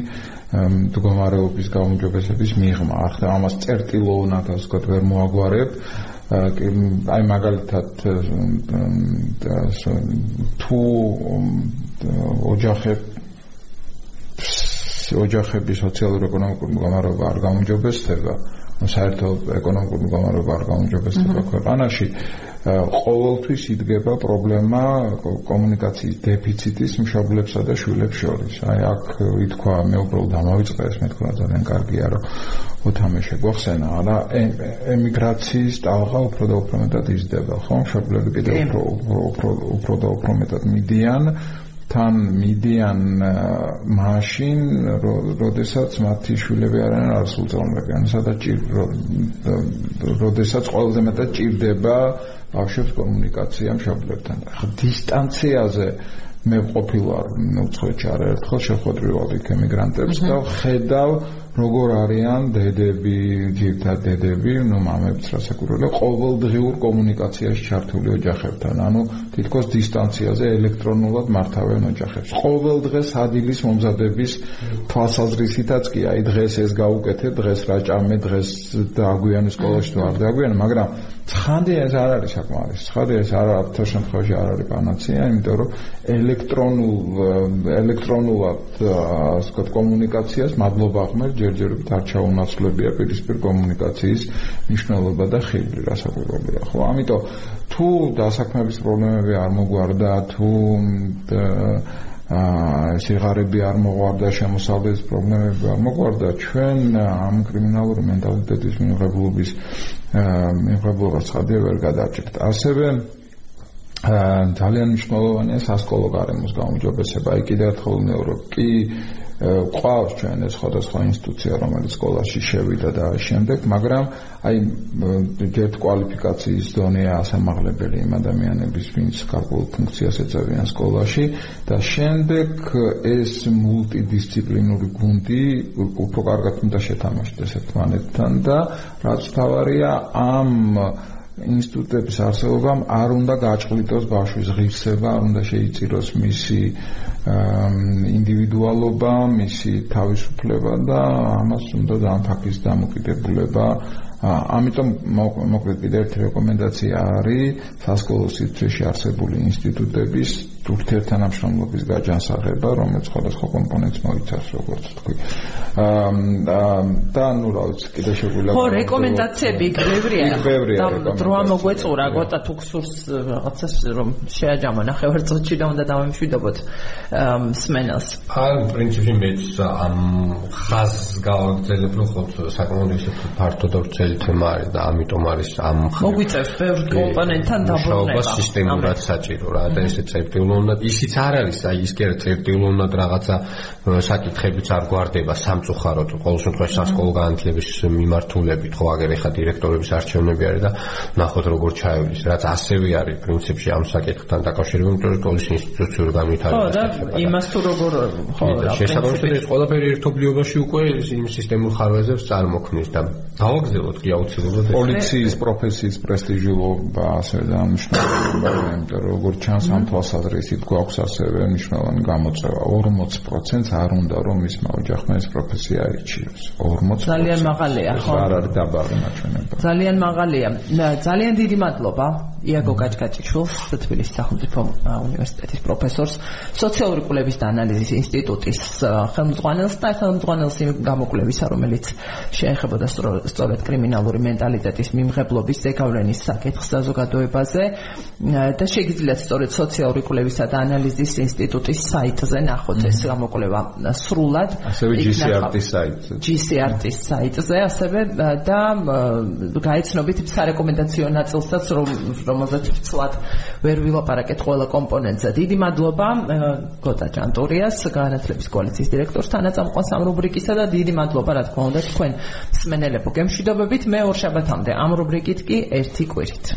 მდგომარეობის გაუმჯობესების მიღმა. ახლა ამას წერტილოვნად ასე ვთქვათ ვერ მოაგვარებ. აი მაგალითად თუ ოჯახებ ოჯახების სოციალურ-ეკონომიკური მდგომარეობა არ გამოჯობესდება, საერთოდ ეკონომიკური მდგომარეობა არ გამოჯობესდება ქვეყანაში, ყოველთვის იდგება პრობლემა კომუნიკაციის დეფიციტის მშობლებსა და შვილებს შორის. აი აქ ვითქვა მე უბრალოდ ამავიწყე ეს მე თქვა ძალიან კარგია რომ უთამე შეგვახსენა, არა ემიგრაციის ტალღა უფრო და უფრო მეტად იზრდება, ხო? მშობლები კიდევ უფრო უფრო უფრო და უფრო მეტად მიდიან თან მიდიან მაშინ, როდესაც მათი შვილები არიან არსულწლოვნები, ანუ სადაც როდესაც ყველაზე მეტად ჭირდება ბავშვებს კომუნიკაცია მშობლებთან. ხა დისტანციაზე მე ყოფილვარ უცხოეთში არაერთხელ შეხვედრივად იქ ემიგრანტებს და ხედავ როგორ არიან დედები, ძირთად დედები, ну მამებს რასაკვირველია, ყოველდღიურ კომუნიკაციაში ჩართული ოჯახებთან, ანუ თითქოს დისტანციაზე ელექტრონულად მართავენ ოჯახებს. ყოველ დღეს ადილის მომზადების თვალსაზრისითაც კი, აი დღეს ეს გაუკეთე, დღეს რა ჭამე, დღეს დააგვიანე სკოლაში თუ არ დააგვიანე, მაგრამ ცხადია ეს არ არის საკმარის. ცხადია ეს არ არის თორ შემთხვევაში არ არის პანაცეა, იმიტომ რომ ელექტრონულ ელექტრონულად ასე ვთქვათ კომუნიკაციას მადლობა ხმერ ჯერჯერობით არ ჩაუნაცვლებია პირისპირ კომუნიკაციის მნიშვნელობა და ხიბლი რასაკვირველია. ხო, ამიტომ თუ დასაქმების პრობლემები არ მოგვარდა, თუ სიღარიბე არ მოგვარდა, შემოსავლის პრობლემები არ მოგვარდა, ჩვენ ამ კრიმინალური მენტალიტეტის მიღებულობის მიღებულობას ხადია ვერ გადაჭერთ. ასევე ძალიან მნიშვნელოვანია სასკოლო გარემოს გაუმჯობესება. კიდევ ერთხელ ნეურო კი ყავს ჩვენ ეს სხვადასხვა ინსტიტუცია, რომელიც სკოლაში შევიდა და შემდეგ, მაგრამ აი ერთ კვალიფიკაციის დონეა ასამაღლებელი იმ ადამიანების, ვინც გარკვეულ ფუნქციას ეწევიან სკოლაში და შემდეგ ეს მულტიდისციპლინური გუნდი უფრო კარგად უნდა შეთამაშდეს ერთმანეთთან და რაც თავარია ამ ინსტიტუტების არსებობამ არ უნდა გაჭყლიტოს ბავშვის ღირსება, არ უნდა შეიწიროს მისი ინდივიდუალობა, მისი თავისუფლება და ამას უნდა ძალიან ფაქის დამოკიდებულება. ამიტომ მოკლედ კიდევ ერთი რეკომენდაცია არის სასკოლო სივრცეში არსებული ინსტიტუტების ურთიერთთანამშრომლობის გაჯანსაღება, რომელიც სხვადასხვა კომპონენტს მოიცავს, როგორც თქვი. აა და ნუ რა ვიცი, კიდე შეგვიძლია ხო, რეკომენდაციები ბევრია. და დროა მოგვეწურა, გოტა თუ გსურს რაღაცას რომ შეაჯამა ნახევარწუთში და უნდა დავემშვიდობოთ სმენელს. ან პრინციპში მეც ამ ხაზს გავაგზავნებ, რომ ხო საკმაოდ ისე ფართო და ვრცელი თემა არის და ამიტომ არის ამ მოგვიწევს ბევრ კომპონენტთან დაბრუნება. შოუბა სისტემურად საჭირო რა და ესე წერტილო უნდა ისიც არ არის აი ის კერა წერტილო უნდა რაღაცა საკითხებიც არ გვარდება სამწუხაროდ ყოველ შემთხვევაში სასკოლო განათლების მიმართულებით ხო აგერ ეხა დირექტორების არჩევნები არის და ნახოთ როგორ ჩაივლის რაც ასევე არის პრინციპში ამ საკითხთან დაკავშირებული იმიტომ რომ სკოლის ინსტიტუციური განვითარება ხო და იმას თუ როგორ ხო რა შესაბამისად ეს ყველაფერი ერთობლიობაში უკვე იმ სისტემურ ხარვეზებს წარმოქმნის და გავაგზავნოთ კი აუცილებლად პოლიციის პროფესიის პრესტიჟულობა ასე და მნიშვნელობა იმიტომ რომ როგორ ჩანს ამ თვალსაზრისით გვაქვს ასევე მნიშვნელოვანი გამოწვევა. 40%-ს არ უნდა რომ მისმა ოჯახმა ეს პროფესია აირჩიოს 40% ძალიან მაღალია ხო? არ არის დაბალი მაჩვენება. ძალიან მაღალია. ძალიან დიდი მადლობა იაგო გაჭკაჭიშვილს თბილისის სახელმწიფო უნივერსიტეტის პროფესორს სოციალური კვლევის და ანალიზის ინსტიტუტის ხელმძღვანელს და ხელმძღვანელს იმ გამოკვლევისა რომელიც შეეხებოდა სწორედ კრიმინალური მენტალიტეტის მიმღებლობის ზეგავლენის საკითხს საზოგადოებაზე და შეგიძლიათ სწორედ სოციალური კვლევისა და ანალიზის ინსტიტუტის საიტზე ნახოთ ეს გამოკვლევა. სრულად ასევე GCRT-ის საიტზე. GCRT-ის საიტზე ასევე და გაიცნობით სარეკომენდაციო ნაწილსაც რომ რომელზეც ვცლად ვერ ვილაპარაკეთ ყველა კომპონენტზე. დიდი მადლობა გოტა ჯანტურიას განათლების კოალიციის დირექტორს თანაწამყვანს ამ რუბრიკისა და დიდი მადლობა რა თქმა უნდა თქვენ მსმენელებო გემშვიდობებით. მე ორ შაბათამდე ამ რუბრიკით კი ერთი კვირით